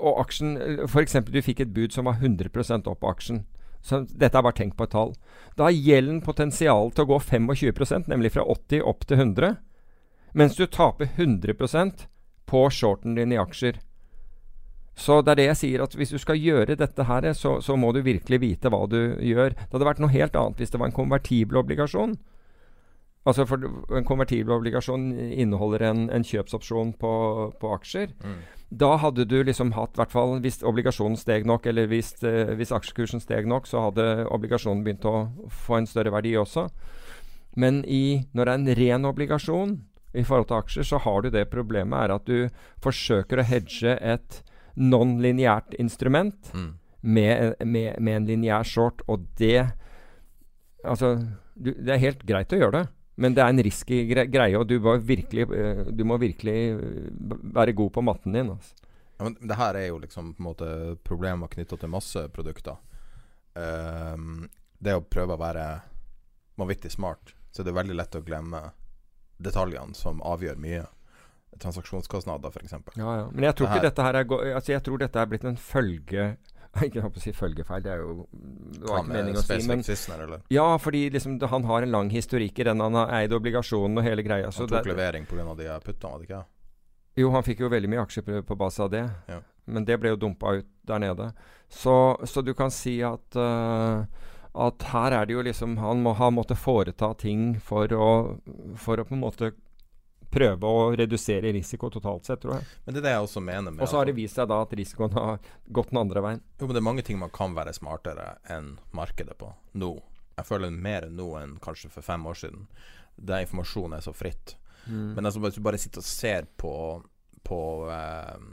og aksjen F.eks. du fikk et bud som var 100% opp på aksjen. Så dette er bare tenk på et tall. Da har gjelden potensial til å gå 25% nemlig fra 80 opp til 100. Mens du taper 100% på shorten din i aksjer. Så det er det jeg sier, at hvis du skal gjøre dette her, så, så må du virkelig vite hva du gjør. Det hadde vært noe helt annet hvis det var en konvertibel obligasjon. Altså for En konvertibel obligasjon inneholder en, en kjøpsopsjon på, på aksjer. Mm. Da hadde du liksom hatt, hvert fall hvis obligasjonen steg nok, eller hvis, eh, hvis, aksjekursen steg nok, så hadde obligasjonen begynt å få en større verdi også. Men i, når det er en ren obligasjon i forhold til aksjer, så har du det problemet er at du forsøker å hedge et non-lineært instrument mm. med, med, med, en lineær short, og det Altså, du, det er helt greit å gjøre det. Men det er en risky greie, og du virkelig, eh, du må virkelig eh, være god på matten din. Altså. Ja, men det her er jo liksom på en måte problemer knytta til masse produkter. Um, det å prøve å være vanvittig smart, så det er veldig lett å glemme detaljene som avgjør mye. Transaksjonskostnader, f.eks. Ja, ja. Men jeg tror ikke dette her er altså Jeg tror dette er blitt en følge ikke å si følgefeil, det er jo det var ikke meningen å si. Men, Sissener, ja, fordi liksom, han har en lang historikk i den. Han har eid obligasjonen og hele greia. han tok det, levering pga. de puttene, var det ikke? Jo, han fikk jo veldig mye aksjer på, på base av det. Ja. Men det ble jo dumpa ut der nede. Så, så du kan si at uh, at her er det jo liksom Han må ha måttet foreta ting for å, for å på en måte prøve å redusere risiko totalt sett, tror jeg. Men det er det jeg også mener med Og så har det vist seg da at risikoen har gått den andre veien. Jo, men det er mange ting man kan være smartere enn markedet på nå. Jeg føler mer nå enn kanskje for fem år siden. Der informasjonen er så fritt. Mm. Men altså, hvis du bare sitter og ser på, på eh,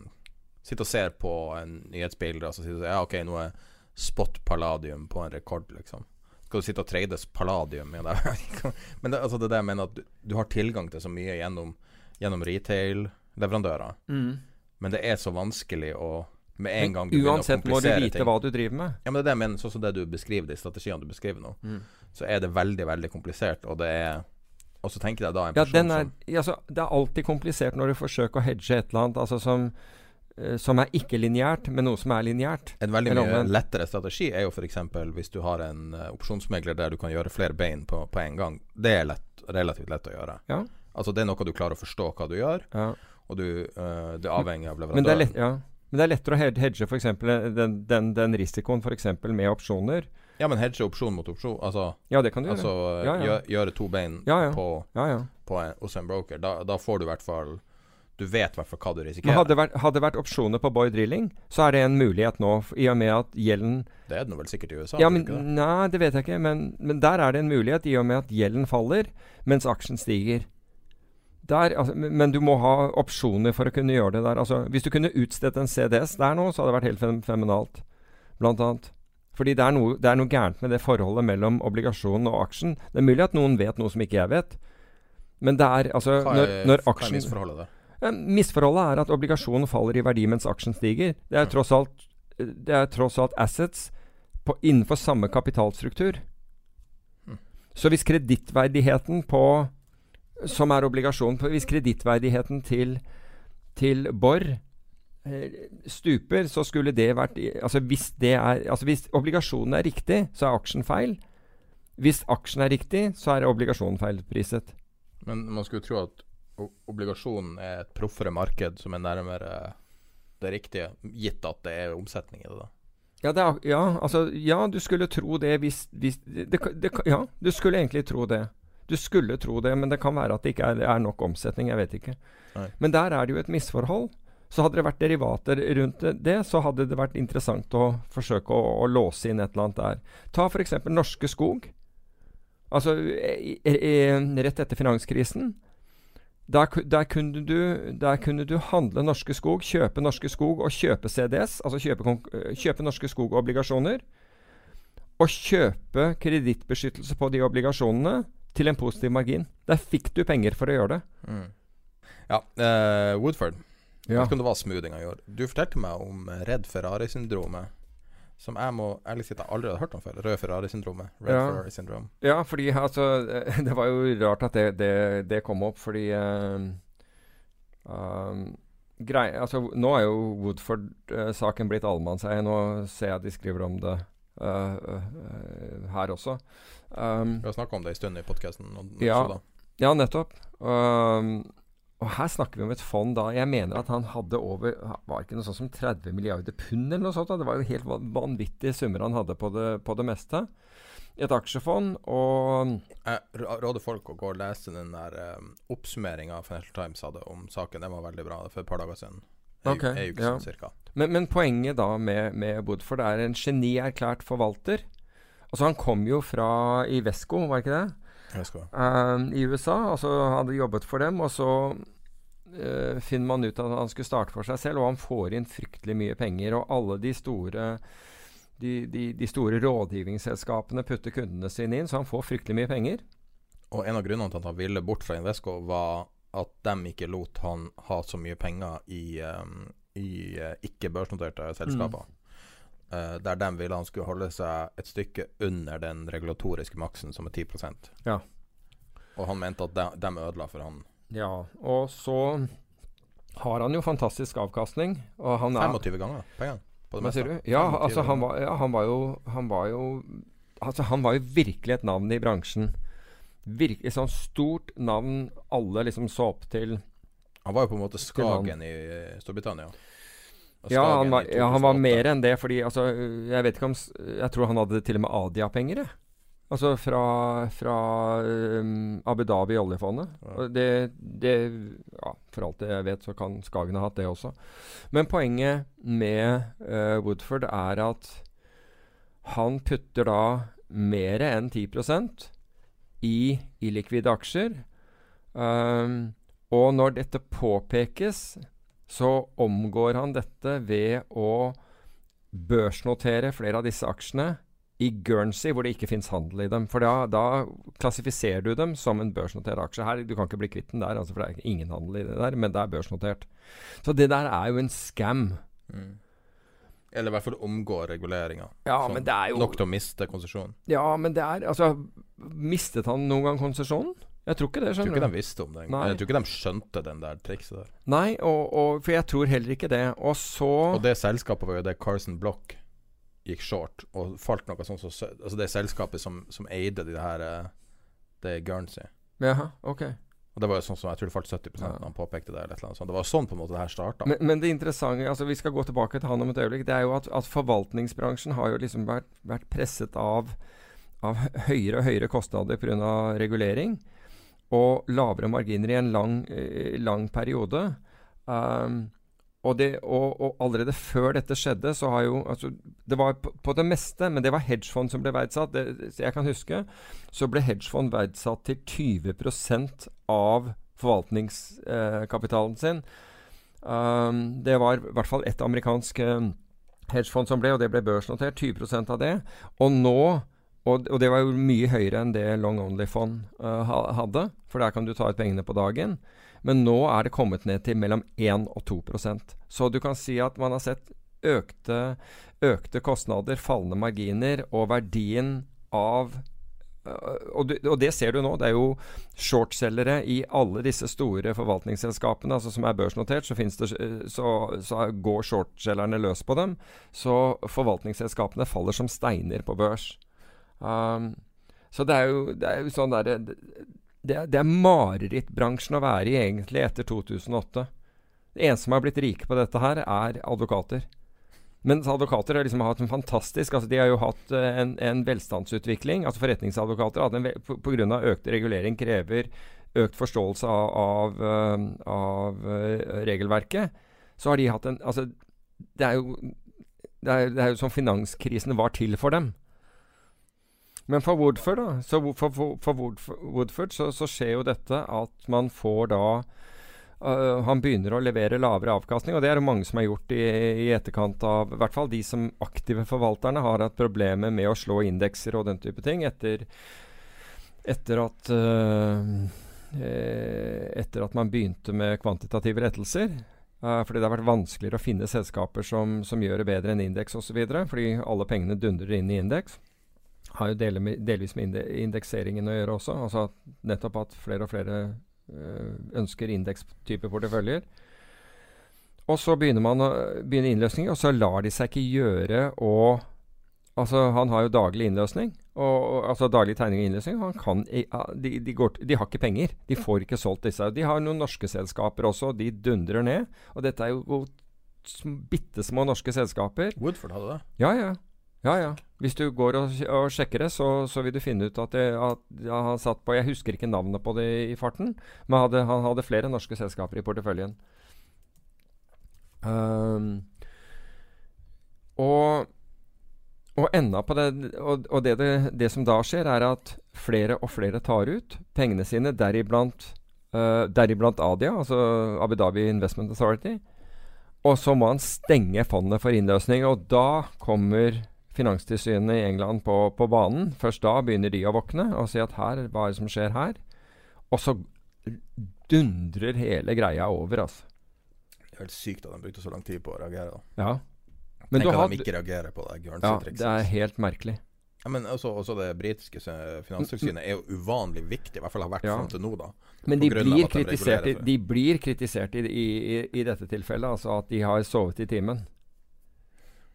Sitter og ser på en nyhetsbilde og så sier du ja, OK, nå er spot palladium på en rekord, liksom. Skal du sitte og trades palladium? i det, men det, altså, det er det jeg mener, at du, du har tilgang til så mye gjennom, gjennom retail-leverandører. Mm. Men det er så vanskelig å Med en gang du uansett må du vite ting hva du driver med. Ja, men det er det jeg mener, sånn som det du beskriver, de strategiene du beskriver nå, Mm. så er det veldig, veldig komplisert, og det er Og så tenker jeg da en Ja, person den er, som altså, det er alltid komplisert når du forsøker å hedge et eller annet altså som, som er ikke-lineært, men noe som er lineært. En veldig mye lettere strategi er jo f.eks. hvis du har en uh, opsjonsmegler der du kan gjøre flere bein på, på en gang. Det er lett, relativt lett å gjøre. Ja. Altså Det er noe du klarer å forstå hva du gjør, Ja. og du, uh, det er avhengig av Men det er, leverandøren. lett, ja. Men det er lettere å hed- hedge for eksempel den, den, den risikoen f.eks. med opsjoner. Ja, men hedge opsjon mot opsjon. Altså, Ja, det kan du altså gjøre. Ja, ja. Gjøre, gjøre to bein. På, Ja, ja. på en, hos en broker. Da, da får du i hvert fall Du vet i hvert fall hva du Men risikerer. hadde det vært, hadde vært opsjoner på Boy Drilling, så er det en mulighet nå, i og med at gjelden Det er det nå vel sikkert i USA? Ja, men det? Nei, det vet jeg ikke. Men, men der er det en mulighet, i og med at gjelden faller, mens aksjen stiger. Der, altså, men men du må ha opsjoner for å kunne gjøre det der. Altså, hvis du kunne utstedt en CDS der nå, så hadde det vært helt feminalt fenomenalt. Blant annet. Fordi det er, noe, det er noe gærent med det forholdet mellom obligasjonen og aksjen. Det er mulig at noen vet noe som ikke jeg vet. Men det er altså Når, når hva er aksjen misforholdet der? Ja, Misforholdet er at obligasjonen faller i verdi mens aksjen stiger. Det er tross alt, det er tross alt assets på, innenfor samme kapitalstruktur. Mm. Så hvis kredittverdigheten på Som er obligasjonen på Hvis kredittverdigheten til, til Borr eh, stuper, så skulle det vært Altså hvis det er Altså hvis obligasjonen er riktig, så er aksjen feil. Hvis aksjen er riktig, så er obligasjonen feilpriset. Men man skulle tro at obligasjonen er et proffere marked som er nærmere det riktige, gitt at det er omsetning i det. da Ja, det er, ja, altså, ja, du skulle tro det hvis, hvis det, det, Ja, du skulle egentlig tro det. Du skulle tro det, men det kan være at det ikke er, er nok omsetning. Jeg vet ikke. Nei. Men der er det jo et misforhold. Så hadde det vært derivater rundt det- så hadde det vært interessant å forsøke å, å låse inn et eller annet der. Ta f.eks. Norske Skog. Altså rett etter finanskrisen. Der, der, kunne du, der kunne du handle Norske Skog, kjøpe Norske Skog og kjøpe CDS, altså kjøpe, øh, kjøpe Norske Skog-obligasjoner. Og kjøpe kredittbeskyttelse på de obligasjonene til en positiv margin. Der fikk du penger for å gjøre det. Ja, uh, Woodford. Jeg Ja. vet ikke om det var smoothing han gjorde. Du fortalte meg om eh, Redd Ferrari-syndromet. Som jeg må ærlig si at jeg aldri hadde hørt om før. Rød Ferrari-syndromet. Red Ja. Ferrari syndrome. Ja, fordi altså Det var jo rart at det, det, det kom opp, fordi uh, um, grei, altså, Nå er jo Woodford-saken blitt allemannseie. Nå ser jeg de skriver om det uh, uh, her også. Um, Vi har snakka om det en stund i podkasten. Ja. Ja, nettopp. Um, og her snakker vi om et fond da Jeg mener at han hadde over Var ikke noe sånt som 30 milliarder pund eller noe sånt? da? Det var jo helt van- vanvittige summer han hadde på det, på det meste. Et aksjefond og Jeg råder folk å gå og lese den der um, oppsummeringa Financial Times hadde om saken. Den var veldig bra for et par dager siden. En Ok, uke- en uke ja. siden cirka. Men, men poenget da med, med Woodford er en genierklært forvalter. Altså Han kom jo fra Ivesco, var ikke det? Um, I USA. Altså hadde jobbet for dem, og så uh, finner man ut at han skulle starte for seg selv, og han får inn fryktelig mye penger. Og alle de store de, de, de store rådgivningsselskapene putter kundene sine inn, så han får fryktelig mye penger. Og en av grunnene til at han ville bort fra Invesco, var at de ikke lot han ha så mye penger i, um, i uh, ikke-børsnoterte selskaper. Uh, der de ville han skulle holde seg et stykke under den regulatoriske maksen, som er 10% Ja. Og han mente at de, de ødela for han. Ja, og så har han jo fantastisk avkastning. Og han er 25 ganger pengene. På det meste. Ja, altså han var, ja, han var jo Han var jo Altså han var jo virkelig et navn i bransjen. Virkelig sånn stort navn alle liksom så opp til. Han var jo på en måte. Skagen i Storbritannia. Ja han, var, ja, han var mer enn det, fordi altså Jeg vet ikke om Jeg tror han hadde til og med Adia-penger, jeg. Altså fra, fra um, Abu Dhabi oljefondet. Ja. Det, det ja, For alt jeg vet, så kan Skagen ha hatt det også. Men poenget med uh, Woodford er at han putter da mer enn 10% i illikvide aksjer. Um, og når dette påpekes, så omgår han dette ved å børsnotere flere av disse aksjene i Guernsey, hvor det ikke fins handel i dem. For da, da klassifiserer du dem som en børsnotert aksje. Her, Du kan ikke bli kvitt den der, altså, for det er ingen handel i det der, men det er børsnotert. Så det der er jo en scam. Mm. Eller i hvert fall omgå reguleringa. Ja, Nok til å miste konsesjonen. Ja, men det er Altså, mistet han noen gang konsesjonen? Jeg tror ikke det, skjønner du. Jeg tror ikke de visste om det. Nei. Jeg tror ikke de skjønte den der trikset der. Nei, og, og, for jeg tror heller ikke det. Og så Og det selskapet var jo det Carson Block gikk short, og falt noe sånt som så, Altså det selskapet som, som eide de her eh, Det er Guernsey. Jaha, ok. Og det var jo sånn som Jeg tror det falt 70 Ja. han påpekte det. eller et eller annet sånt. Det var sånn på en måte det her starta. Men, men det interessante altså Vi skal gå tilbake til han om et øyeblikk. Det er jo at, at forvaltningsbransjen har jo liksom vært, vært presset av, av høyere og høyere kostnader pga. regulering. Og lavere marginer i en lang, eh, lang periode. Um, og, det, og, og allerede før dette skjedde, så har jo altså, Det var på, på det meste, men det var hedgefond som ble verdsatt. Det, jeg kan huske, så ble hedgefond verdsatt til 20% av forvaltningskapitalen sin. Um, det var i hvert fall ett amerikansk eh, hedgefond som ble, og det ble børsnotert. 20% av det. Og nå og, og det var jo mye høyere enn det long only-fond uh, hadde, for der kan du ta ut pengene på dagen. Men nå er det kommet ned til mellom 1 og 2% Så du kan si at man har sett økte, økte kostnader, fallende marginer, og verdien av øh, og, du, og det ser du nå. Det er jo shortselgere i alle disse store forvaltningsselskapene altså som er børsnotert. Så, det, øh, så, så går shortselgerne løs på dem. Så forvaltningsselskapene faller som steiner på børs. Um, så det er jo, det er jo sånn derre det, det, er- er marerittbransjen å være i egentlig etter 2008. Det eneste som har blitt rike på dette her, er advokater. Mens advokater har liksom hatt en fantastisk altså De har jo hatt eh, en, en velstandsutvikling. altså Forretningsadvokater hadde en på- på grunn av økt regulering krever økt forståelse av, av, eh, av eh, regelverket. Så har de hatt en Altså, det er jo det er, det er jo som finanskrisen var til for dem. Men for Woodford, da, så for, for, for Woodford, så, så skjer jo dette at man får da uh, Han begynner å levere lavere avkastning, og det er det mange som har gjort i, i etterkant av I hvert fall de som aktive forvalterne har hatt problemer med å slå indekser og den type ting etter, etter at eh, Etter at man begynte med kvantitative rettelser. Uh, fordi det har vært vanskeligere å finne selskaper som, som gjør det bedre enn indeks osv. Fordi alle pengene dundrer inn i indeks. Har jo del med, delvis med indekseringen å gjøre også. Altså at nettopp at flere og flere øh, ønsker indekstype porteføljer. Og så begynner man å begynne innløsninger, og så lar de seg ikke gjøre å Altså, han har jo daglig innløsning. Og, og, altså daglig tegning og innløsning. Han kan, de, de, går, de har ikke penger. De får ikke solgt disse. De har noen norske selskaper også. og De dundrer ned. Og dette er jo bitte små norske selskaper. Woodford hadde det. Ja, ja. Ja, ja. Hvis du går og, og sjekker det, så, så vil du finne ut at, det, at han satt på Jeg husker ikke navnet på det i farten, men hadde, han hadde flere norske selskaper i porteføljen. Um, og og enda på det Og, og det, det, det som da skjer, er at flere og flere tar ut pengene sine, deriblant, uh, deriblant Adia, altså Abu Dhabi Investment Authority. Og så må han stenge fondet for innløsning. Og da kommer Finanstilsynet i England på, på banen. Først da begynner de å våkne og si at her, hva er det som skjer her? Og så dundrer hele greia over, altså. Det er helt sykt at de brukte så lang tid på å reagere. da Ja. Men Tenk at de ikke reagerer på det Ja, Guernsey-trikset. det er helt merkelig. Ja, men også, også det britiske se- finanstilsynet er jo uvanlig viktig, i hvert fall har vært Ja. fram til nå, da. Men de blir, de de blir kritisert i, i, i, i dette tilfellet, altså at de har sovet i timen.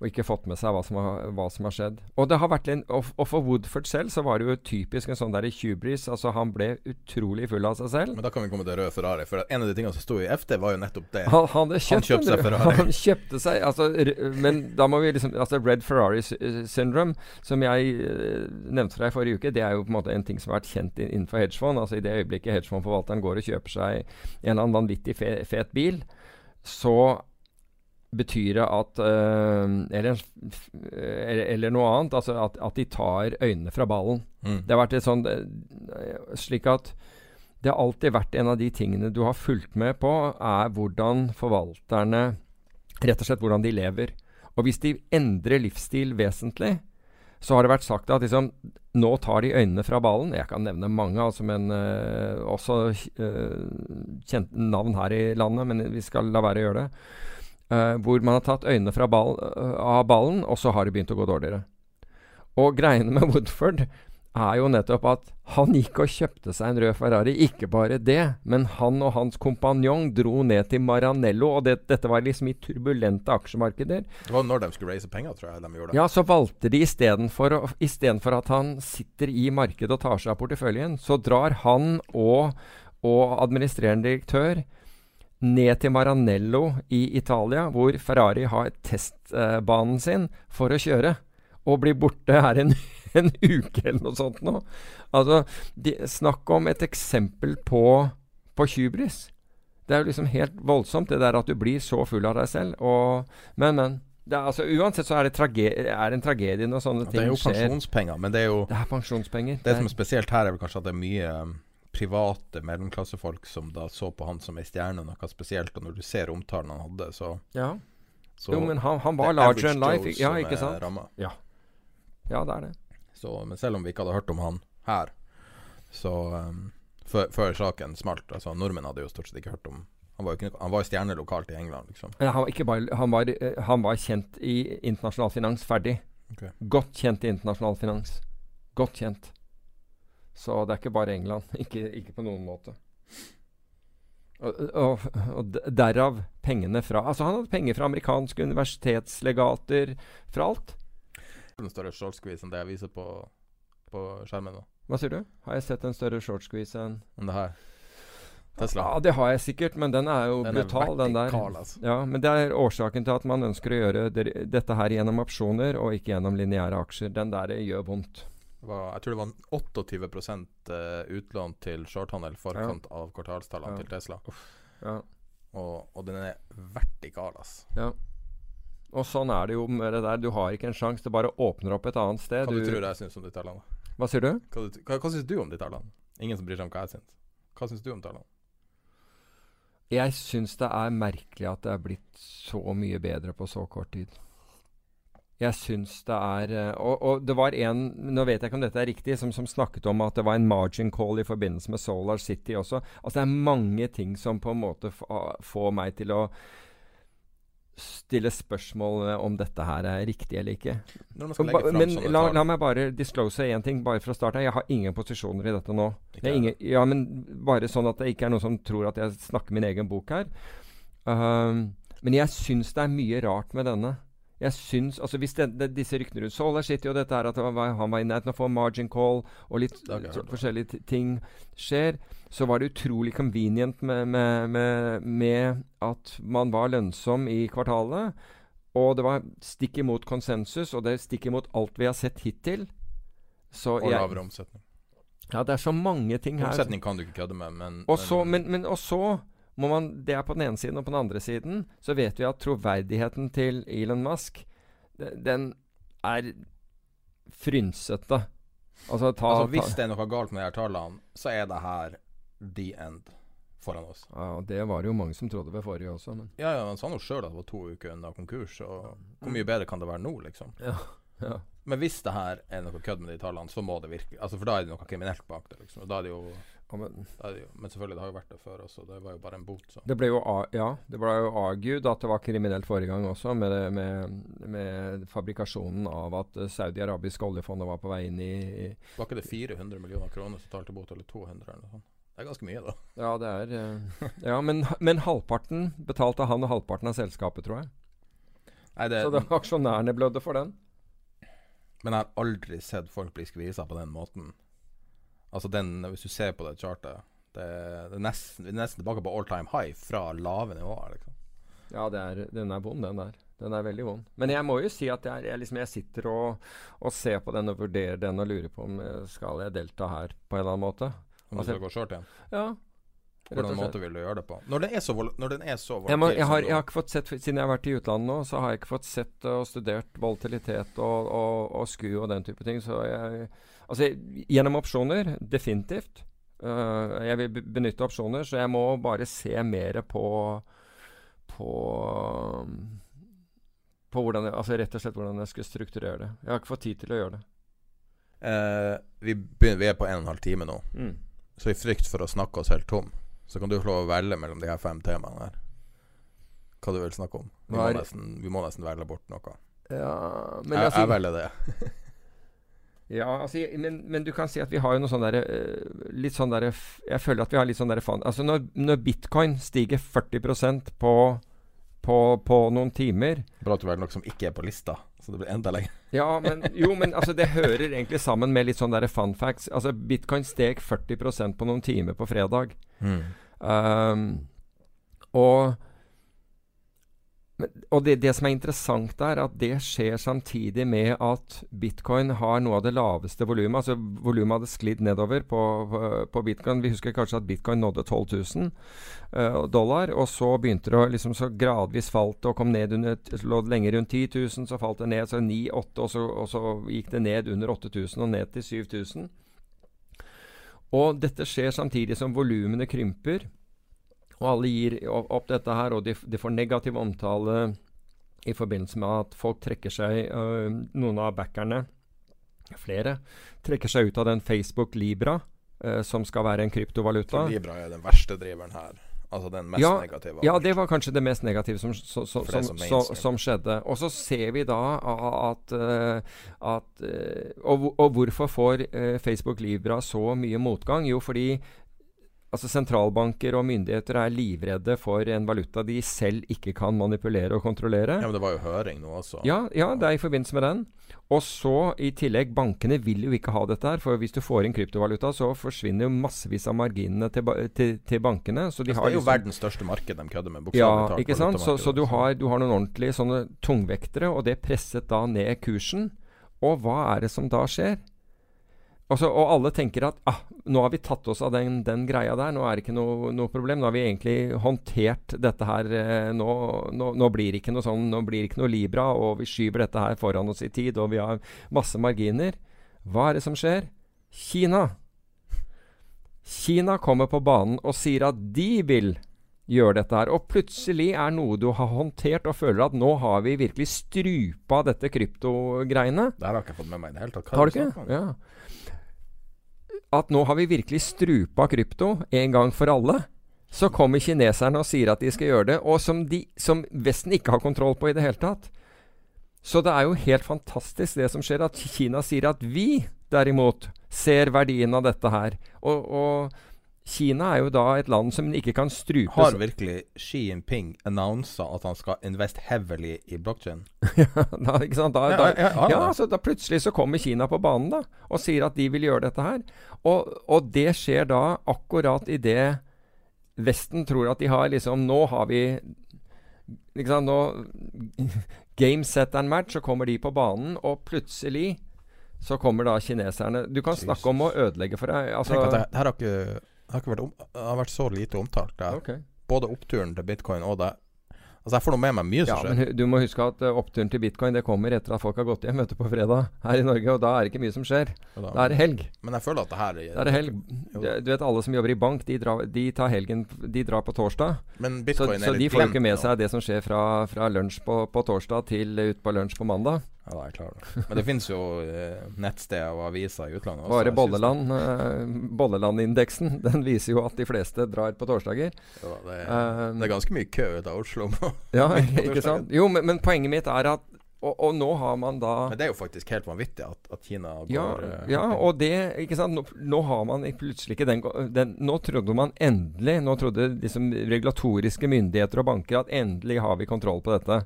Og ikke fått med seg hva som har, hva som har skjedd. Og, det har vært en, og, og for Woodford selv så var det jo typisk en sånn der hubris. Altså Han ble utrolig full av seg selv. Men da kan vi komme til rød Ferrari. For en av de tingene som sto i FT, var jo nettopp det. Han, han, kjøpt, han kjøpte seg Ferrari. Han kjøpte seg altså, Men da må vi liksom Altså Red Ferrari sy- syndrome, som jeg eh, nevnte for deg i forrige uke, det er jo på en måte en ting som har vært kjent innenfor hedgefond. Altså I det øyeblikket hedgefondforvalteren går og kjøper seg en eller annen vanvittig fe, fet bil, så betyr det at eh, eller, eller, eller noe annet. Altså at, at de tar øynene fra ballen. Mm. Det har vært et sånn eh, Slik at det har alltid vært en av de tingene du har fulgt med på, er hvordan forvalterne Rett og slett hvordan de lever. Og hvis de endrer livsstil vesentlig, så har det vært sagt at liksom, nå tar de øynene fra ballen. Jeg kan nevne mange, altså, men eh, også uh, kjente navn her i landet, men vi skal la være å gjøre det. Eh, hvor man har tatt øynene fra ball, uh, av ballen, og så har det begynt å gå dårligere. Og greiene med Woodford er jo nettopp at han gikk og kjøpte seg en rød Ferrari. Ikke bare det, men han og hans kompanjong dro ned til Maranello, og det, dette var liksom i turbulente aksjemarkeder. Det var når de skulle raise penger, tror jeg de gjorde det. Ja, så valgte de istedenfor at han sitter i markedet og tar seg av porteføljen, så drar han og, og administrerende direktør ned til Maranello i Italia, hvor Ferrari har testbanen sin for å kjøre, og blir borte her en, en uke eller noe sånt nå. Altså, de, snakk om et eksempel på, på hybris. Det er jo liksom helt voldsomt, det der at du blir så full av deg selv. Og, men, men. Det er, altså, uansett så er det, er det en tragedie når sånne Det ting er jo skjer. pensjonspenger, men det er jo Det er pensjonspenger. Det som er spesielt her, er vel kanskje at det er mye um, private mellomklassefolk som da så på han som ei stjerne, noe spesielt. Og når du ser omtalen han hadde, så, ja. så Jo, men han, han var er larger than life. Ja, ikke sant? rammet. Ja, det er det. Så, men selv om vi ikke hadde hørt om han her, så um, før, saken smalt Altså Nordmenn hadde jo stort sett ikke hørt om Han var jo ikke, han var stjerne lokalt i England, liksom. Han var, bare, han, var, eh, han var kjent i internasjonal finans. Ferdig. Okay. Godt kjent i internasjonal finans. Godt kjent. Så det er ikke bare England. Ikke, ikke på noen måte. Og, og, og derav pengene fra Altså, han hadde penger fra amerikanske universitetslegater, fra alt. En større shortskvis enn det jeg viser på, på skjermen nå. Hva sier du? Har jeg sett en større short squeeze enn Enn det her. Tesla. Ja, det har jeg sikkert, men den er jo Den er brutal, den der. altså. Ja, men det er årsaken til at man ønsker å gjøre dette her gjennom opsjoner, og ikke gjennom lineære aksjer. Den der gjør vondt. Var, jeg tror det var 28 eh, utlån til shorthandel forkant av kvartalstallene Ja. til Tesla. Ja. Og, og den er vertikal, ass. Ja. Og sånn er det jo med det der. Du har ikke en sjanse. Det bare åpner opp et annet sted. Hva du tror jeg syns om de tallene? Hva sier du? Hva, du- hva, hva syns du om de tallene? Ingen som bryr seg om hva jeg syns. Hva syns du om tallene? Jeg syns det er merkelig at det er blitt så mye bedre på så kort tid. Jeg syns det er eh, og, og det var en Nå vet jeg ikke om dette er riktig, som, som snakket om at det var en margin call i forbindelse med Solar City også. Altså det er mange ting som på en måte får meg til å stille spørsmål eh, om dette her er riktig eller ikke. Men la, la meg bare disclose én ting, bare fra starten av. Jeg har ingen posisjoner i dette nå. Det ingen, ja, men bare sånn at det ikke er noen som tror at jeg snakker min egen bok her. Uh, men jeg syns det er mye rart med denne. Jeg syns, altså Hvis det, det, disse ryktene rundt Solar City og dette her at han var, han var i nærheten av å få margin call og litt så- forskjellige ting skjer, så var det utrolig convenient med, med, med, med at man var lønnsom i kvartalet. Og det var stikk imot konsensus, og det er stikk imot alt vi har sett hittil. Så Og jeg, lavere omsetning. ja, det er så mange ting her. Omsetning kan du ikke kødde med, men, Og så, men, men og så man Det er på den ene siden, og på den andre siden så vet vi at troverdigheten til Elon Musk, den er frynsete. Altså, ta, altså, hvis det er noe galt med de her tallene, så er det her the end foran oss. ja, Det var det jo mange som trodde ved forrige også, men Ja, ja, Han sa nå sjøl at det var to uker unna konkurs, og hvor mye bedre kan det være nå, liksom? Ja. ja. Men hvis det her er noe kødd med de tallene, så må det virkelig Altså For da er det noe kriminelt bak det, liksom. Og da er det jo, men er det jo Men selvfølgelig, det har jo vært det før også. Det var jo bare en bot, så. det ble jo Ja, det ble jo argued at det var kriminelt forrige gang også, med, det, med, med fabrikasjonen av at Saudi-Arabiske oljefondet var på vei inn i, i Var ikke det 400 millioner kroner som talte bot, eller 200 eller noe sånt? Det er ganske mye, da. Ja, det er eh, Ja, men, men halvparten betalte han, og halvparten av selskapet, tror jeg. Nei, det, Så det, aksjonærene blødde for den. Men jeg har aldri sett folk bli skvisa på den måten. Altså den, Hvis du ser på det chartet Det, det er nesten, nesten tilbake på all time high fra lave nivåer. Liksom. Ja, det er, den er vond, den der. Den er veldig vond. Men jeg må jo si at jeg, jeg, liksom, jeg sitter og, og, ser på den og vurderer den og lurer på om skal jeg delta her på en eller annen måte. Om du Altså- skal gå short igjen? Ja. Hvordan måte vil du gjøre det på? Når den er så, når den er så Jeg, må, jeg, har, jeg har ikke fått sett, Siden jeg har vært i utlandet nå, så har jeg ikke fått sett og studert volatilitet og, og, og SKU og den type ting. Så jeg Altså, gjennom opsjoner, definitivt. Uh, jeg vil benytte opsjoner, så jeg må bare se mer på På På hvordan jeg, altså rett og slett hvordan jeg skulle strukturere det. Jeg har ikke fått tid til å gjøre det. Uh, vi, begynner, vi er på en og en halv time nå, Mm. så i frykt for å snakke oss helt tom, så kan du få lov å velge mellom de her fem temaene her. Hva du vil snakke om. Vi, må nesten, vi må nesten velge bort noe. Ja, men jeg, altså, jeg velger det. Ja, altså, men, men du kan si at vi har jo noe sånn derre eh, Litt sånn derre Jeg føler at vi har litt sånn derre fan... Altså når, når bitcoin stiger 40% på, på, på noen timer Bra at du velger noe som ikke er på lista, så det blir enda lenger. Ja, men jo, men altså det hører egentlig sammen med litt sånn derre fun facts. Altså bitcoin steg 40% på noen timer på fredag. Um, og og det, det som er interessant, er at det skjer samtidig med at bitcoin har noe av det laveste volumet. Altså volumet hadde sklidd nedover på, på, på bitcoin. Vi husker kanskje at bitcoin nådde 12 000 uh, dollar. Og så begynte det å liksom så gradvis falt det og kom ned under lå lenger rundt 10 000. Så falt det ned så 9-8, og, så- og så gikk det ned under 8000 og ned til 7000. Og dette skjer samtidig som volumene krymper. Og alle gir opp dette her, og de, de får negativ omtale i forbindelse med at folk trekker seg øh, Noen av backerne, flere, trekker seg ut av den Facebook Libra, øh, som skal være en kryptovaluta. For Libra er den verste driveren her. Altså den mest Ja, negative. Ja, det var kanskje det mest negative som, så, så, som, som, som skjedde. Og så ser vi da at, eh, at eh, og, og hvorfor får eh, Facebook Libra så mye motgang? Jo, fordi altså sentralbanker og myndigheter er livredde for en valuta de selv ikke kan manipulere og kontrollere. Ja, men det var jo høring nå også. Ja, ja, det er i forbindelse med den. Og så i tillegg, bankene vil jo ikke ha dette her. For hvis du får inn kryptovaluta, så forsvinner jo massevis av marginene til, ba til, til bankene. Så de Altså, har det er jo liksom- verdens største marked de kødder med. ja, ikke sant? Så, så du, har, du har noen ordentlige sånne tungvektere, og det presset da ned kursen. Og hva er det som da skjer? Altså, og alle tenker at ah, nå har vi tatt oss av den, den greia der, nå er det ikke noe, noe problem. Nå har vi egentlig håndtert dette her. Eh, nå, nå, nå blir det ikke noe sånn, nå blir det ikke noe Libra, og vi skyver dette her foran oss i tid, og vi har masse marginer. Hva er det som skjer? Kina. Kina kommer på banen og sier at de vil gjøre dette her. Og plutselig er noe du har håndtert og føler at nå har vi virkelig strupa dette kryptogreiene. Det har jeg ikke fått med meg i det hele tatt. Har du ikke? Ja. At nå har vi virkelig strupa krypto en gang for alle. Så kommer kineserne og sier at de skal gjøre det, og som, de, som Vesten ikke har kontroll på i det hele tatt. Så det er jo helt fantastisk det som skjer, at Kina sier at vi derimot ser verdien av dette her. Og, og Kina er jo da et land som ikke kan strupe Har virkelig Xi Jinping annonsa at han skal invest heavily i blockchain? da, ikke sant? Da, Ja, da, ja, ja, ja, ja. så da plutselig så kommer Kina på banen da, og sier at de vil gjøre dette her. Og, og det skjer da akkurat i det Vesten tror at de har liksom Nå har vi ikke sant, nå, Game, set and match, så kommer de på banen, og plutselig så kommer da kineserne Du kan snakke om å ødelegge for deg. Altså, Tenk at det, her har ikke, har ikke vært, om, har vært så lite omtalt. Det Okay. Både oppturen til bitcoin og det Altså, jeg får nå med meg mye som skjer. men du må huske at eh, oppturen til bitcoin det kommer etter at folk har gått hjem vet du, på fredag her i Norge, og da er det ikke mye som skjer. Da- Da er det helg. Men jeg føler at det her Da er det helg. Du vet alle som jobber i bank, de drar, de tar helgen De drar på torsdag. Men Så, bitcoin så er de litt får jo glemt ikke med seg det som skjer fra, fra lunsj på, på torsdag til ut på lunsj på mandag. Ja, da er jeg klar over det. Men det finnes jo eh, nettsteder og aviser i utlandet også. Bare Bolleland, eh, Bollelandindeksen den viser jo at de fleste drar på torsdager. Ja, det, er, Um, det er ganske mye kø ut av Oslo. nå. Ja, ikke sant? Jo, men, men poenget mitt er at og, og nå har man da Men det er jo faktisk helt vanvittig at, at Kina går Ja, ja, og det Ikke sant. Nå, nå har man plutselig ikke den, den Nå trodde man endelig Nå trodde liksom regulatoriske myndigheter og banker at endelig har vi kontroll på dette.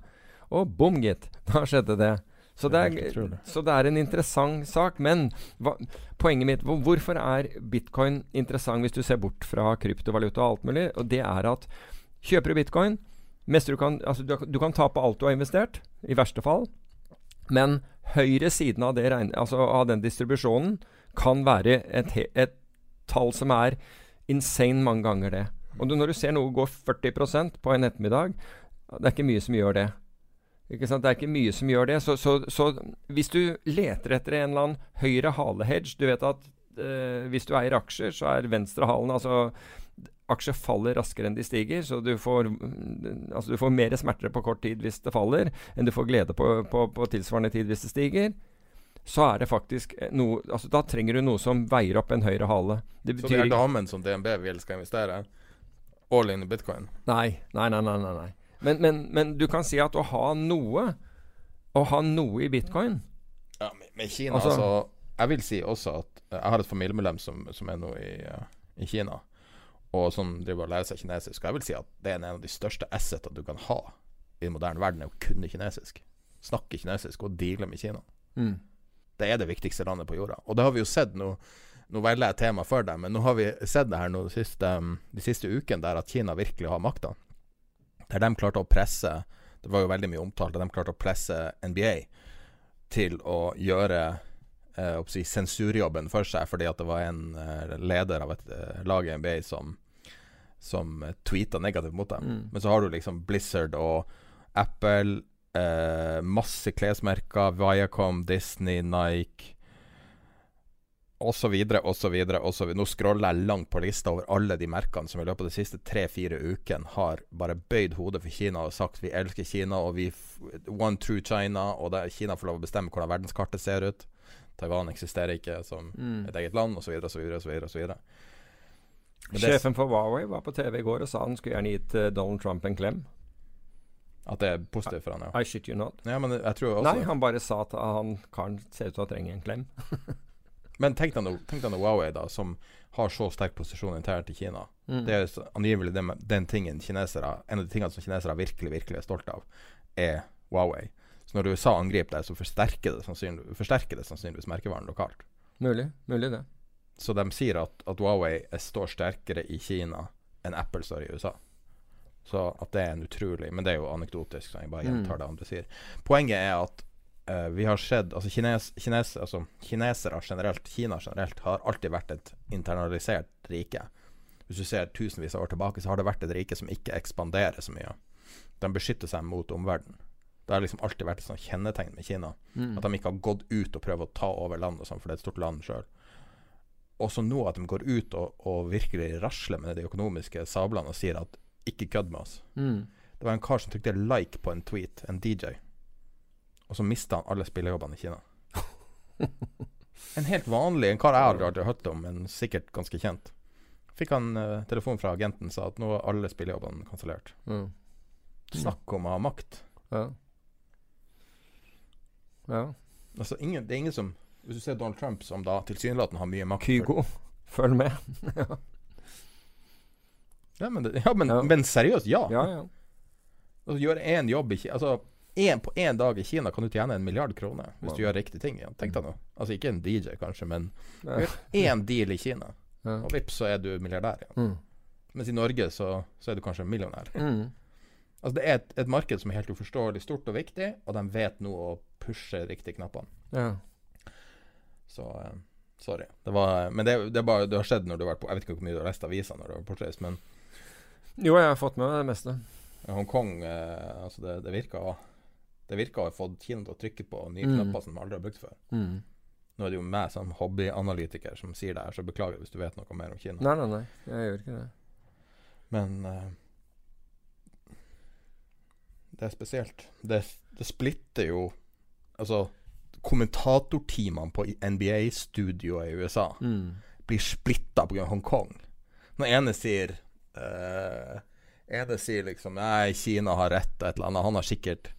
Og bom, gitt. Da skjedde det. Så det, er så det er en interessant sak. Men hva, poenget mitt hvor, Hvorfor er bitcoin interessant hvis du ser bort fra kryptovaluta og alt mulig? Og det er at kjøper du bitcoin du, kan, altså du, du kan tape alt du har investert, i verste fall. Men høyre siden av, det regn, altså av den distribusjonen kan være et, et tall som er insane mange ganger det. Og du, når du ser noe gå 40% på en ettermiddag, det er ikke mye som gjør det. Det er ikke mye som gjør det. Så, så, så hvis du leter etter en eller annen høyre hale-hedge Du vet at eh, hvis du eier aksjer, så er venstre halen Altså aksjer faller raskere enn de stiger, så du får, mm, altså du får mer smerter på kort tid hvis det faller, enn du får glede på, på, på tilsvarende tid hvis det stiger. Så er det faktisk eh, noe altså Da trenger du noe som veier opp en høyre hale. Det betyr så det er damen som DNB vil skal investere, all in i bitcoin nei, nei. nei, nei, nei. Men, men, men du kan si at å ha noe Å ha noe i bitcoin Ja, med, med Kina, Altså- altså, Jeg vil si også at eh, jeg har et familiemedlem som, som er nå i, eh, i Kina, og som driver og lærer seg kinesisk. Og jeg vil si at det er en av de største assetene du kan ha i den moderne verden, er å kunne kinesisk. Snakke kinesisk og deale med Kina. mm. Det er det viktigste landet på jorda. Og det har vi jo sett nå. Nå velger jeg tema for deg, men nå har vi sett det her nå de siste, um, de siste ukene, der at Kina virkelig har makta. Der de klarte å presse Det var jo veldig mye omtalt, at de klarte å presse NBA til å gjøre eh, si, sensurjobben for seg, fordi at det var en eh, leder av et eh, lag i NBA som som uh, tweeta negativt mot dem. Mm. Men så har du liksom Blizzard og Apple, eh, masse klesmerker, Viacom, Disney, Nike osv., osv., videre. Nå scroller jeg langt på lista over alle de merkene som i løpet av de siste tre-fire ukene har bare bøyd hodet for Kina og sagt vi elsker Kina, og vi One true China, og det, Kina får lov å bestemme hvordan verdenskartet ser ut. Taiwan eksisterer ikke som Mm. et eget land, osv., osv., osv. Sjefen for Huawei var på TV i går og sa han skulle gjerne gitt eh, Donald Trump en klem. at det er positivt for han, ja. I shit you not. ja men jeg tror også Nei, han bare sa at han karen ser ut til å trenge en klem. Men tenk deg nå Huawei, da, som har så sterk posisjon internt i Kina. Mm. Det er angivelig den, den tingen kinesere En av de tingene som kinesere virkelig virkelig er stolt av, er Huawei. Så når USA angriper deg, så forsterker det, sannsynlig, forsterker det sannsynligvis merkevaren lokalt. Mulig. Mulig det. Så de sier at, at Huawei står sterkere i Kina enn Apple står i USA. Så at det er en utrolig Men det er jo anekdotisk, så jeg bare Mm. gjentar det andre sier. Poenget er at eh, vi har sett Altså, kines, kines, altså kinesere generelt, Kina generelt, har alltid vært et internalisert rike. Hvis du ser tusenvis av år tilbake, så har det vært et rike som ikke ekspanderer så mye. De beskytter seg mot omverdenen. Det har liksom alltid vært et sånt kjennetegn med Kina. Mm. At de ikke har gått ut og prøvd å ta over land og sånt, for det er et stort land sjøl. Også nå at de går ut og, og virkelig rasler med de økonomiske sablene og sier at ikke kødd med oss. Mm. Det var en kar som trykte like på en tweet, en DJ, og så mista han alle spillejobbene i Kina. En helt vanlig En kar jeg aldri har hørt om, men sikkert ganske kjent. Fikk han uh, telefon fra agenten sa at nå er alle spillejobbene kansellert. Mm. Snakk om å ha makt. Ja. Ja. Altså, ingen, det er ingen som Hvis du ser Donald Trump, som da tilsynelatende har mye makt Kygo, følg med. Ja, men, ja, men, Ja. men seriøst, ja. Ja, ja. Altså, gjøre én jobb i Kina Altså, en, på én dag i Kina kan du tjene en milliard kroner hvis du gjør riktige ting. Ja. Tenk deg nå. Altså ikke en DJ, kanskje, men én deal i Kina, og vips, så er du milliardær. Ja. Mm. Mens i Norge så, så er du kanskje millionær. Mm. Altså Det er et, et marked som er helt uforståelig stort og viktig, og de vet nå å pushe riktige knappene. ja. Så eh, sorry. Det var, men det, det, bare, det har skjedd når du har vært på Jeg vet ikke hvor mye du har lest aviser når du har vært bortreist, men Jo, jeg har fått med meg det meste. Hongkong eh, altså det, det virker å Det virker å ha fått Kina til å trykke på nye Mm. knapper som de aldri har brukt før. Mm. Nå er det jo meg som hobbyanalytiker som sier det her, så beklager hvis du vet noe mer om Kina. Nei, nei, nei. Jeg gjør ikke det. Men uh, det er spesielt. Det, det splitter jo Altså, kommentatorteamene på NBA-studioet i USA Mm. blir splitta pga. Hongkong. Når ene sier uh, ene sier liksom Nei, Kina har rett, et eller annet. Han har sikkert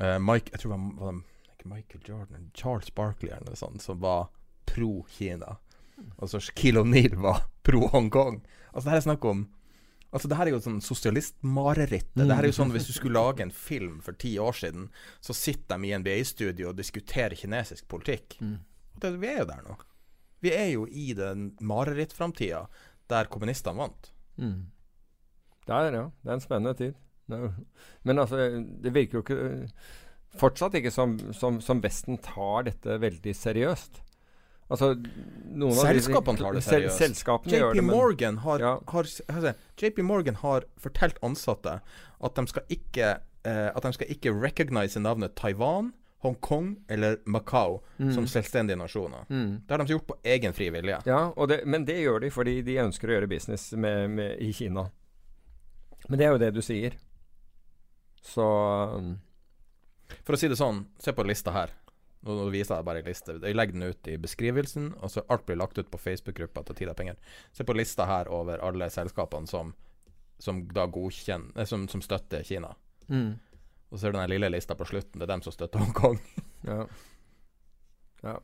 eh, Mike Jeg tror det var, var det ikke Michael Jordan Charles Barkley eller noe sånt som var pro Kina. Og så Kill O'Neill var pro Hongkong. Altså, det her er snakk om Altså, det her er jo sånn sosialistmareritt. Det her er jo sånn hvis du skulle lage en film for ti år siden, så sitter de i NBA-studio og diskuterer kinesisk politikk. Mm. Det, vi er jo der nå. Vi er jo i den marerittframtida der kommunistene vant. Mm. Det er, ja, det er en spennende tid. Men altså, det virker jo ikke Fortsatt ikke som, som, som Vesten tar dette veldig seriøst. Altså, Selskapene tar det seriøst. Selskapene gjør JP det, Morgan har, Ja. har, si, JP Morgan har fortalt ansatte at de skal ikke eh, At de skal ikke recognize navnet Taiwan, Hongkong eller Macau som selvstendige nasjoner. Mm. Det har de gjort på egen fri vilje. Ja, det, men det gjør de fordi de ønsker å gjøre business med, med, i Kina. Men det er jo det du sier. Så um, For å si det sånn, se på lista her. Nå, nå viser jeg bare en liste. Jeg legger den ut i beskrivelsen, og så alt blir lagt ut på Facebook-gruppa til Tid er penger. Se på lista her over alle selskapene som, som da godkjenner som, som støtter Kina. mm, Og så er det den lille lista på slutten. Det er dem som støtter Hongkong. ja. ja.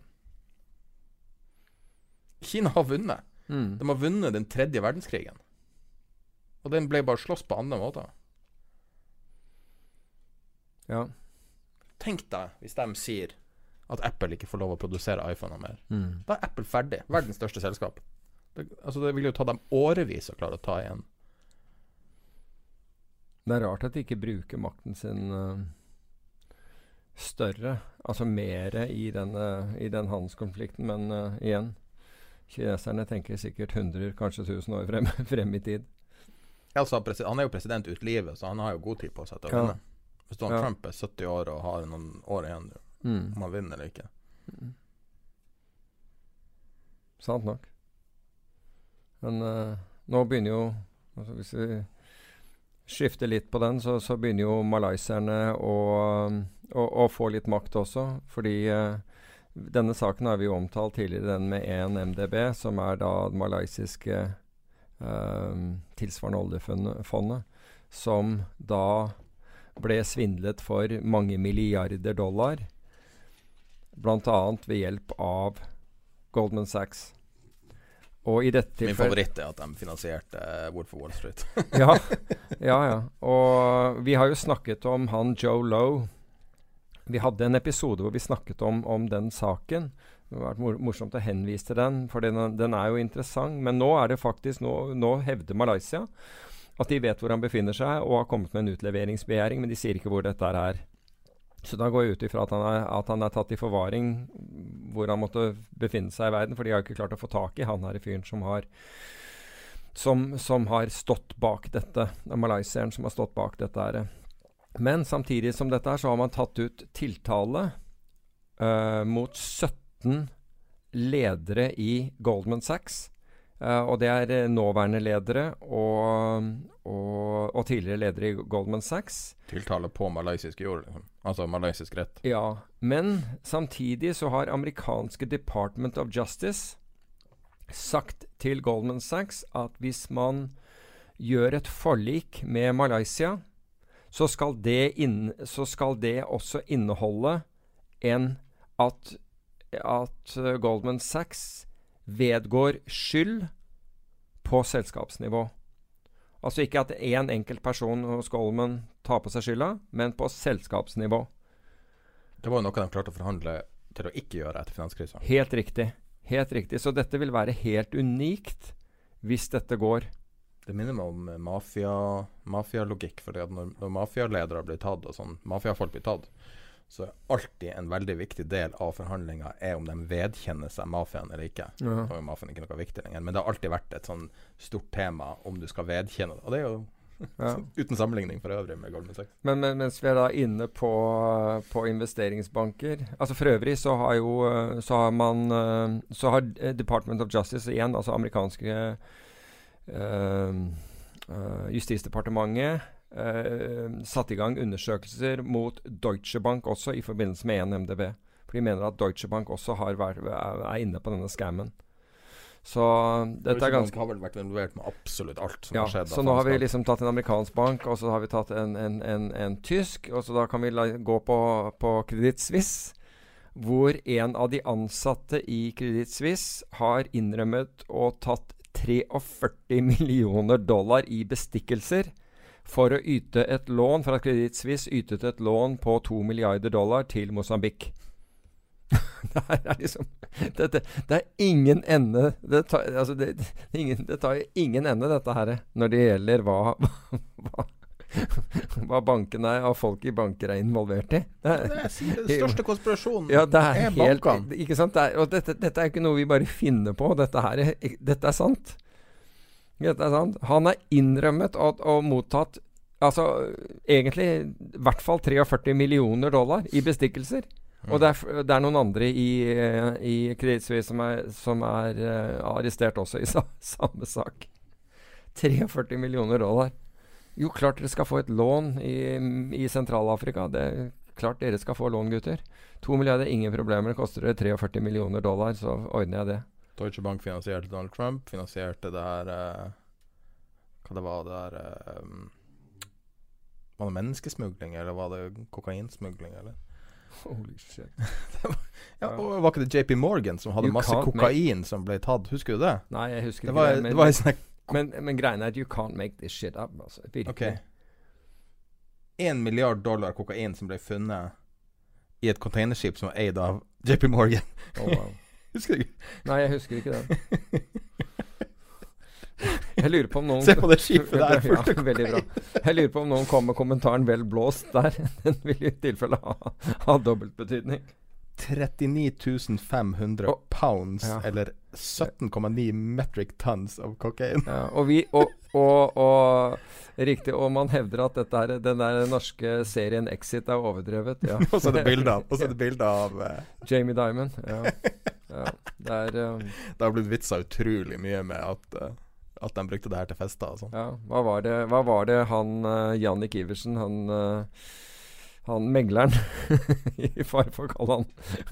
Kina har vunnet. Mm. De har vunnet den tredje verdenskrigen. Og den ble bare slåss på andre måter. Ja. Tenk deg hvis de sier at Apple ikke får lov å produsere iPhoner mer. Mm. Da er Apple ferdig. Verdens største selskap. Det, altså det vil jo ta dem årevis å klare å ta igjen. Det er rart at de ikke bruker makten sin uh, større, altså mer i, denne- i den handelskonflikten. Men uh, igjen, kineserne tenker sikkert 100, kanskje 1000 år frem, frem i tid. Altså, han er jo president ut livet, så han har jo god tid på seg til å Ja. Hvis Donald Ja. Trump er 70 år og har noen år igjen, Mm. om han vinner eller ikke. Sant nok. Men uh, nå begynner jo altså Hvis vi skifter litt på den, så, så begynner jo malayserne å, å, å få litt makt også. Fordi uh, denne saken har vi jo omtalt tidligere, den med 1 MDB, som er da det malaysiske uh, tilsvarende oljefondet, som da ble svindlet for mange milliarder dollar. Bl.a. ved hjelp av Goldman Sachs. Og i dette Min favoritt er at de finansierte Wood for Wall Street. ja, ja, ja. Og vi har jo snakket om han Joe Lowe. Vi hadde en episode hvor vi snakket om, om den saken. Det har vært mor morsomt å henvise til den, for den, den er jo interessant. Men nå er det faktisk Nå, nå hevder Malaysia at de vet hvor han befinner seg, og har kommet med en utleveringsbegjæring, men de sier ikke hvor dette er. Så da går jeg ut ifra at at han er tatt i forvaring hvor han måtte befinne seg i verden, for de har ikke klart å få tak i han her fyren som har som, som har stått bak dette. Det er malaysieren som har stått bak dette. her. Men samtidig som dette her, så har man tatt ut tiltale uh, mot 17 ledere i Goldman Sachs. Eh, og det er eh, nåværende ledere og, og, og tidligere ledere i Goldman Sachs. Tiltale på malaysisk jord, liksom. Altså malaysisk rett. Ja, men samtidig så har amerikanske Department of Justice sagt til Goldman Sachs at hvis man gjør et forlik med Malaysia, så skal det, inn, så skal det også inneholde en at, at uh, Goldman Sachs vedgår skyld på selskapsnivå. Altså ikke at én en enkelt person hos Goldman tar på seg skylda, men på selskapsnivå. Det var jo noe de klarte å forhandle til å ikke gjøre etter finanskrisa. Helt riktig. Helt riktig. Så dette vil være helt unikt hvis dette går. Det minner meg om mafialogikk. mafia. For når, når mafialedere blir tatt, og sånn mafiafolk blir tatt, så er alltid en veldig viktig del av forhandlinga er om de vedkjenner seg mafiaen eller ikke. Ja. Nå er mafiaen ikke noe viktig lenger, men det har alltid vært et sånn stort tema om du skal vedkjenne det. Og det er jo Ja. uten sammenligning for øvrig med Goldman Sachs. Men, men mens vi er da inne på, på investeringsbanker Altså For øvrig så har jo Så har man Så har Department of Justice igjen, altså amerikanske øh, øh, Justisdepartementet, satt i gang undersøkelser mot Deutsche Bank også i forbindelse med 1MDB. For de mener at Deutsche Bank også har vært, er inne på denne scammen. Så dette er ganske har vel vært involvert med absolutt alt som ja, har skjedd. så nå har vi liksom tatt en amerikansk bank, og så har vi tatt en, en, en, en tysk, og så da kan vi la, gå på, på Credit Suisse, hvor en av de ansatte i Credit Suisse har innrømmet og tatt 43 millioner dollar i bestikkelser for å yte et lån fra Credit Suisse ytet et lån på 2 milliarder dollar til Mosambik. det er liksom det, det, det, er ingen ende Det tar, altså det, ingen, det tar ingen ende, dette her, når det gjelder hva, hva, hva bankene og folk i banker er involvert i. Det er, den største konspirasjonen ja, det er, er bankene. Ikke sant? Det er, og dette, dette, er ikke noe vi bare finner på. Dette, her, dette er sant. Dette er sant. Han er innrømmet og, og mottatt altså egentlig i hvert fall 43 millioner dollar i bestikkelser. Mm. Og det er, det er, noen andre i, i Credit Suisse som er, som er uh, arrestert også i sa, samme sak. 43 millioner dollar. Jo, klart dere skal få et lån i, i Sentral-Afrika. Det er klart dere skal få lån, gutter. To milliarder, ingen problemer. Det koster det 43 millioner dollar, så ordner jeg det. Deutsche Bank finansierte Donald Trump, finansierte det her eh, Hva det var det her eh, Var det menneskesmugling, eller var det kokainsmugling, eller? Holy shit. var, ja, og Var ikke det JP Morgan som hadde you masse kokain som ble tatt? Husker du det? Nei, jeg husker det var, ikke det. Men, det var sånn men, men greia er at you can't make this shit up. Altså. Okay. Én milliard dollar kokain som ble funnet i et containerskip som var eid av JP Morgan. Oh, wow. husker du ikke? Nei, jeg husker ikke det. Jeg lurer på om noen Se på det skipet der. Ja, veldig bra. Jeg lurer på om noen kom med kommentaren 'vel blåst' der. Den vil i tilfelle ha, ha dobbeltbetydning. 39 500 oh, pounds, ja. eller 17,9 metric tons av kokain. Ja, og, vi, og, og, og, Riktig. Og man hevder at dette er, den der norske serien Exit er overdrevet. Ja. og så er det bilde av, bildet av uh, Jamie Diamond. Ja. Det er um, Det har blitt vitsa utrolig mye med at uh, at de brukte det her til fester og sånn. Ja, hva var, det, hva var det han uh, Jannik Iversen, han, uh, han megleren I fare for å kalle han,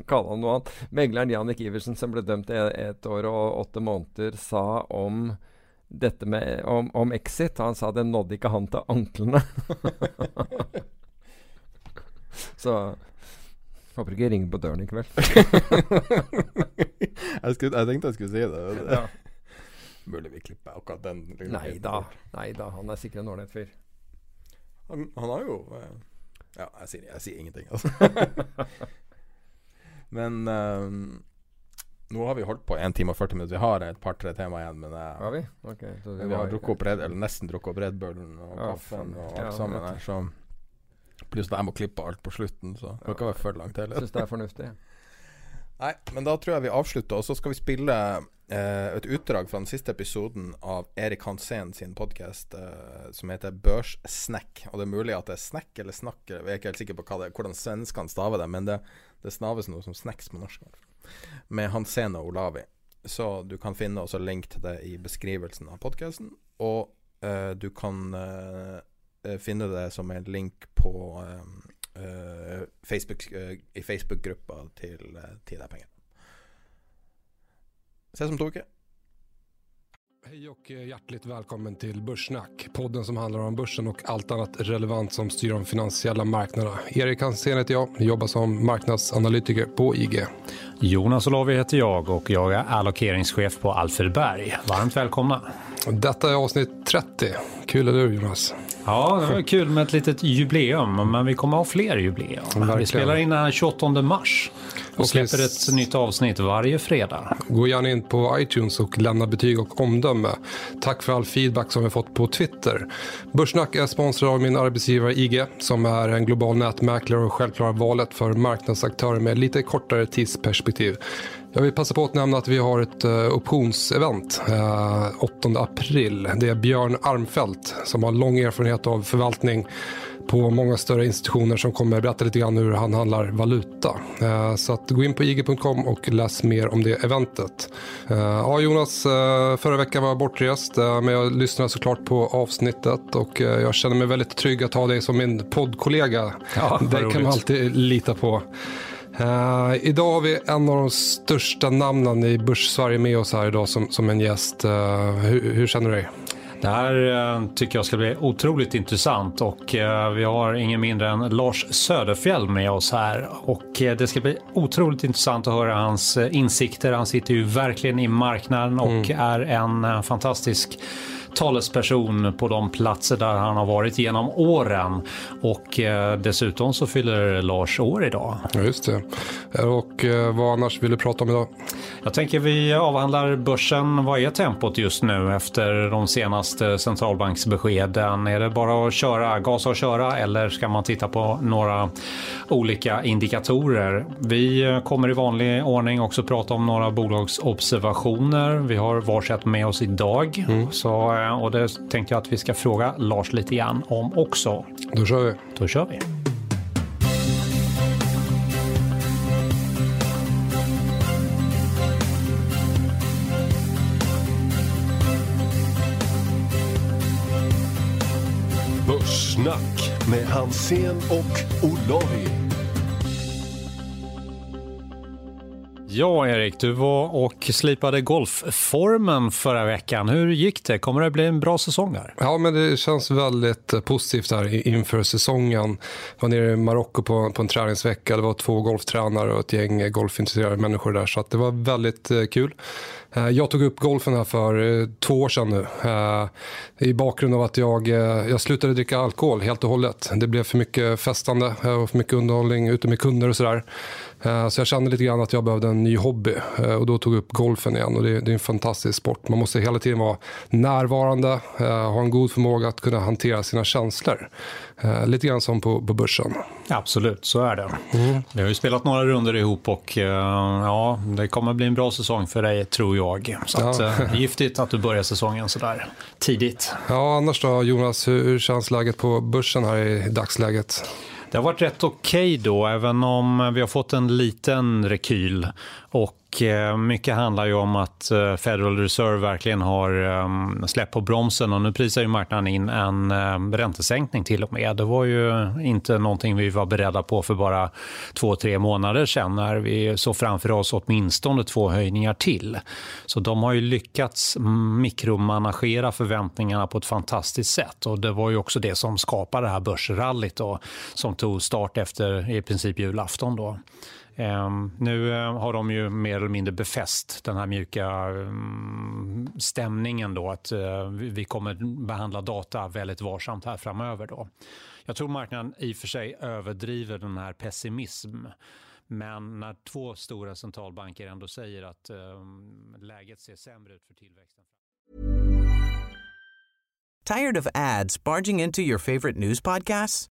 kalle han noe annet. Megleren Jannik Iversen som ble dømt til ett år og åtte måneder, sa om dette med om, om Exit. Han sa det nådde ikke han til anklene. Så Håper ikke jeg ringer på døren i kveld. jeg, skulle, jeg, tenkte jeg skulle si det. Ja. Mulig vi klipper akkurat den. Liksom. Nei da. Nei da, han er sikkert en ålreit fyr. Han, han, har jo eh, Ja, jeg sier, jeg sier ingenting, altså. men um, nå har vi holdt på 1 time og 40 minutter. Vi har et par-tre tema igjen. Men jeg, har vi? Okay, vi, vi har drukket opp Red, eller nesten drukket opp Red Bullen og ja, kaffen og alt ja, sammen her. Så Pluss at jeg må klippe alt på slutten, så det kan ikke være for langt heller. Syns det er fornuftig. Nei, men da tror jeg vi avslutter, og så skal vi spille eh, et utdrag fra den siste episoden av Erik Hansen sin podkast eh, som heter Børssnack. Og det er mulig at det er snack eller snakk, jeg er ikke helt sikker på det, hvordan svenskene staver det, men det, det snaves noe som snacks på norsk. Med Hansen og Olavi. Så du kan finne også link til det i beskrivelsen av podkasten. Og eh, du kan eh, finne det som en link på uh, Facebook, i Facebook-gruppa til Tid er penger. Ses om to uker. Hej och hjärtligt välkommen till Börssnack. Podden som handlar om börsen och allt annat relevant som styr de finansiella marknaderna. Erik Hansén heter jag, jobbar som marknadsanalytiker på IG. Jonas Olavi heter jag och jag är allokeringschef på Alfred Berg. Varmt välkomna. Detta är avsnitt 30. Kul eller hur Jonas? Ja, det var kul med ett litet jubileum, men vi kommer ha fler jubileum. Verkligen. Vi spelar in den 28 mars och, och släpper ett nytt avsnitt varje fredag. Gå gärna in på iTunes och lämna betyg och omdöme. Tack för all feedback som vi fått på Twitter. Börssnack är sponsrad av min arbetsgivare IG som är en global nätmäklare och självklara valet för marknadsaktörer med lite kortare tidsperspektiv. Jag vill passa på att nämna att vi har ett uh, optionsevent uh, 8 april. Det är Björn Armfelt som har lång erfarenhet av förvaltning på många större institutioner som kommer berätta lite grann hur han handlar valuta. Uh, så att gå in på ig.com och läs mer om det eventet. Ja Jonas, förra veckan var jag bortrest men jag lyssnade såklart på avsnittet och jag känner mig väldigt trygg att ha dig som min poddkollega. Ja, det kan man alltid lita på. Uh, idag har vi en av de största namnen i Börs-Sverige med oss här idag som, som en gäst. Uh, hur, hur, känner du dig? Det här eh, tycker jag ska bli otroligt intressant och eh, vi har ingen mindre än Lars Söderfjell med oss här. Och eh, det ska bli otroligt intressant att höra hans insikter. Han sitter ju verkligen i marknaden och mm. är en fantastisk talesperson på de platser där han har varit genom åren. Och eh, dessutom så fyller Lars år idag. Ja, just det. Och eh, vad annars vill du prata om idag? Jag tänker vi avhandlar börsen. Vad är tempot just nu efter de senaste centralbanksbeskeden? Är det bara att köra, gasa och köra eller ska man titta på några olika indikatorer? Vi kommer i vanlig ordning också prata om några bolagsobservationer. Vi har varsitt med oss idag. Mm. Så eh, och det tänkte jag att vi ska fråga Lars lite grann om också. Då kör vi. Då kör vi. Börssnack med Hansen och Olavi. Ja, Erik, du var och slipade golfformen förra veckan. Hur gick det? Kommer det bli en bra säsong här? Ja, men det känns väldigt eh, positivt här inför säsongen. Jag var nere i Marocko på, på en träningsvecka. Det var två golftränare och ett gäng golfintresserade människor där, så det var väldigt eh, kul. Eh, jag tog upp golfen här för två år sedan nu. I bakgrund av att jag, jag slutade dricka alkohol helt och hållet. Det blev för mycket festande och för mycket underhållning ute med kunder och sådär. Eh, så jag kände lite grann att jag behövde en ny hobby og och då tog jag upp golfen igen och det, är en fantastisk sport. Man måste hela tiden vara närvarande, eh, ha en god förmåga att kunna hantera sina känslor. Lite grann som på, på börsen. Absolut, så är det. Mm. Vi har ju spelat några runder ihop och ja, det kommer bli en bra säsong för dig tror jag. Så ja. att, giftigt att du börjar säsongen sådär tidigt. Ja, annars då Jonas, hur känns läget på börsen här i dagsläget? Det har varit rätt okej okay då, även om vi har fått en liten rekyl. Och Eh, mycket handlar ju om att eh, Federal Reserve verkligen har ehm, släppt på bromsen och nu prisar ju marknaden in en ehm, räntesänkning till och med. Det var ju inte någonting vi var beredda på för bara två, tre månader sedan när vi såg framför oss åtminstone två höjningar till. Så de har ju lyckats mikromanagera förväntningarna på ett fantastiskt sätt och det var ju också det som skapade det här börsrallyt då, som tog start efter i princip julafton då. Um, nu uh, har de ju mer eller mindre befäst den här mjuka um, stämningen då att uh, vi kommer behandla data väldigt varsamt här framöver då. Jag tror marknaden i och för sig överdriver den här pessimism. Men när två stora centralbanker ändå säger att um, läget ser sämre ut för tillväxten. Tired of ads barging into your favorite news podcasts?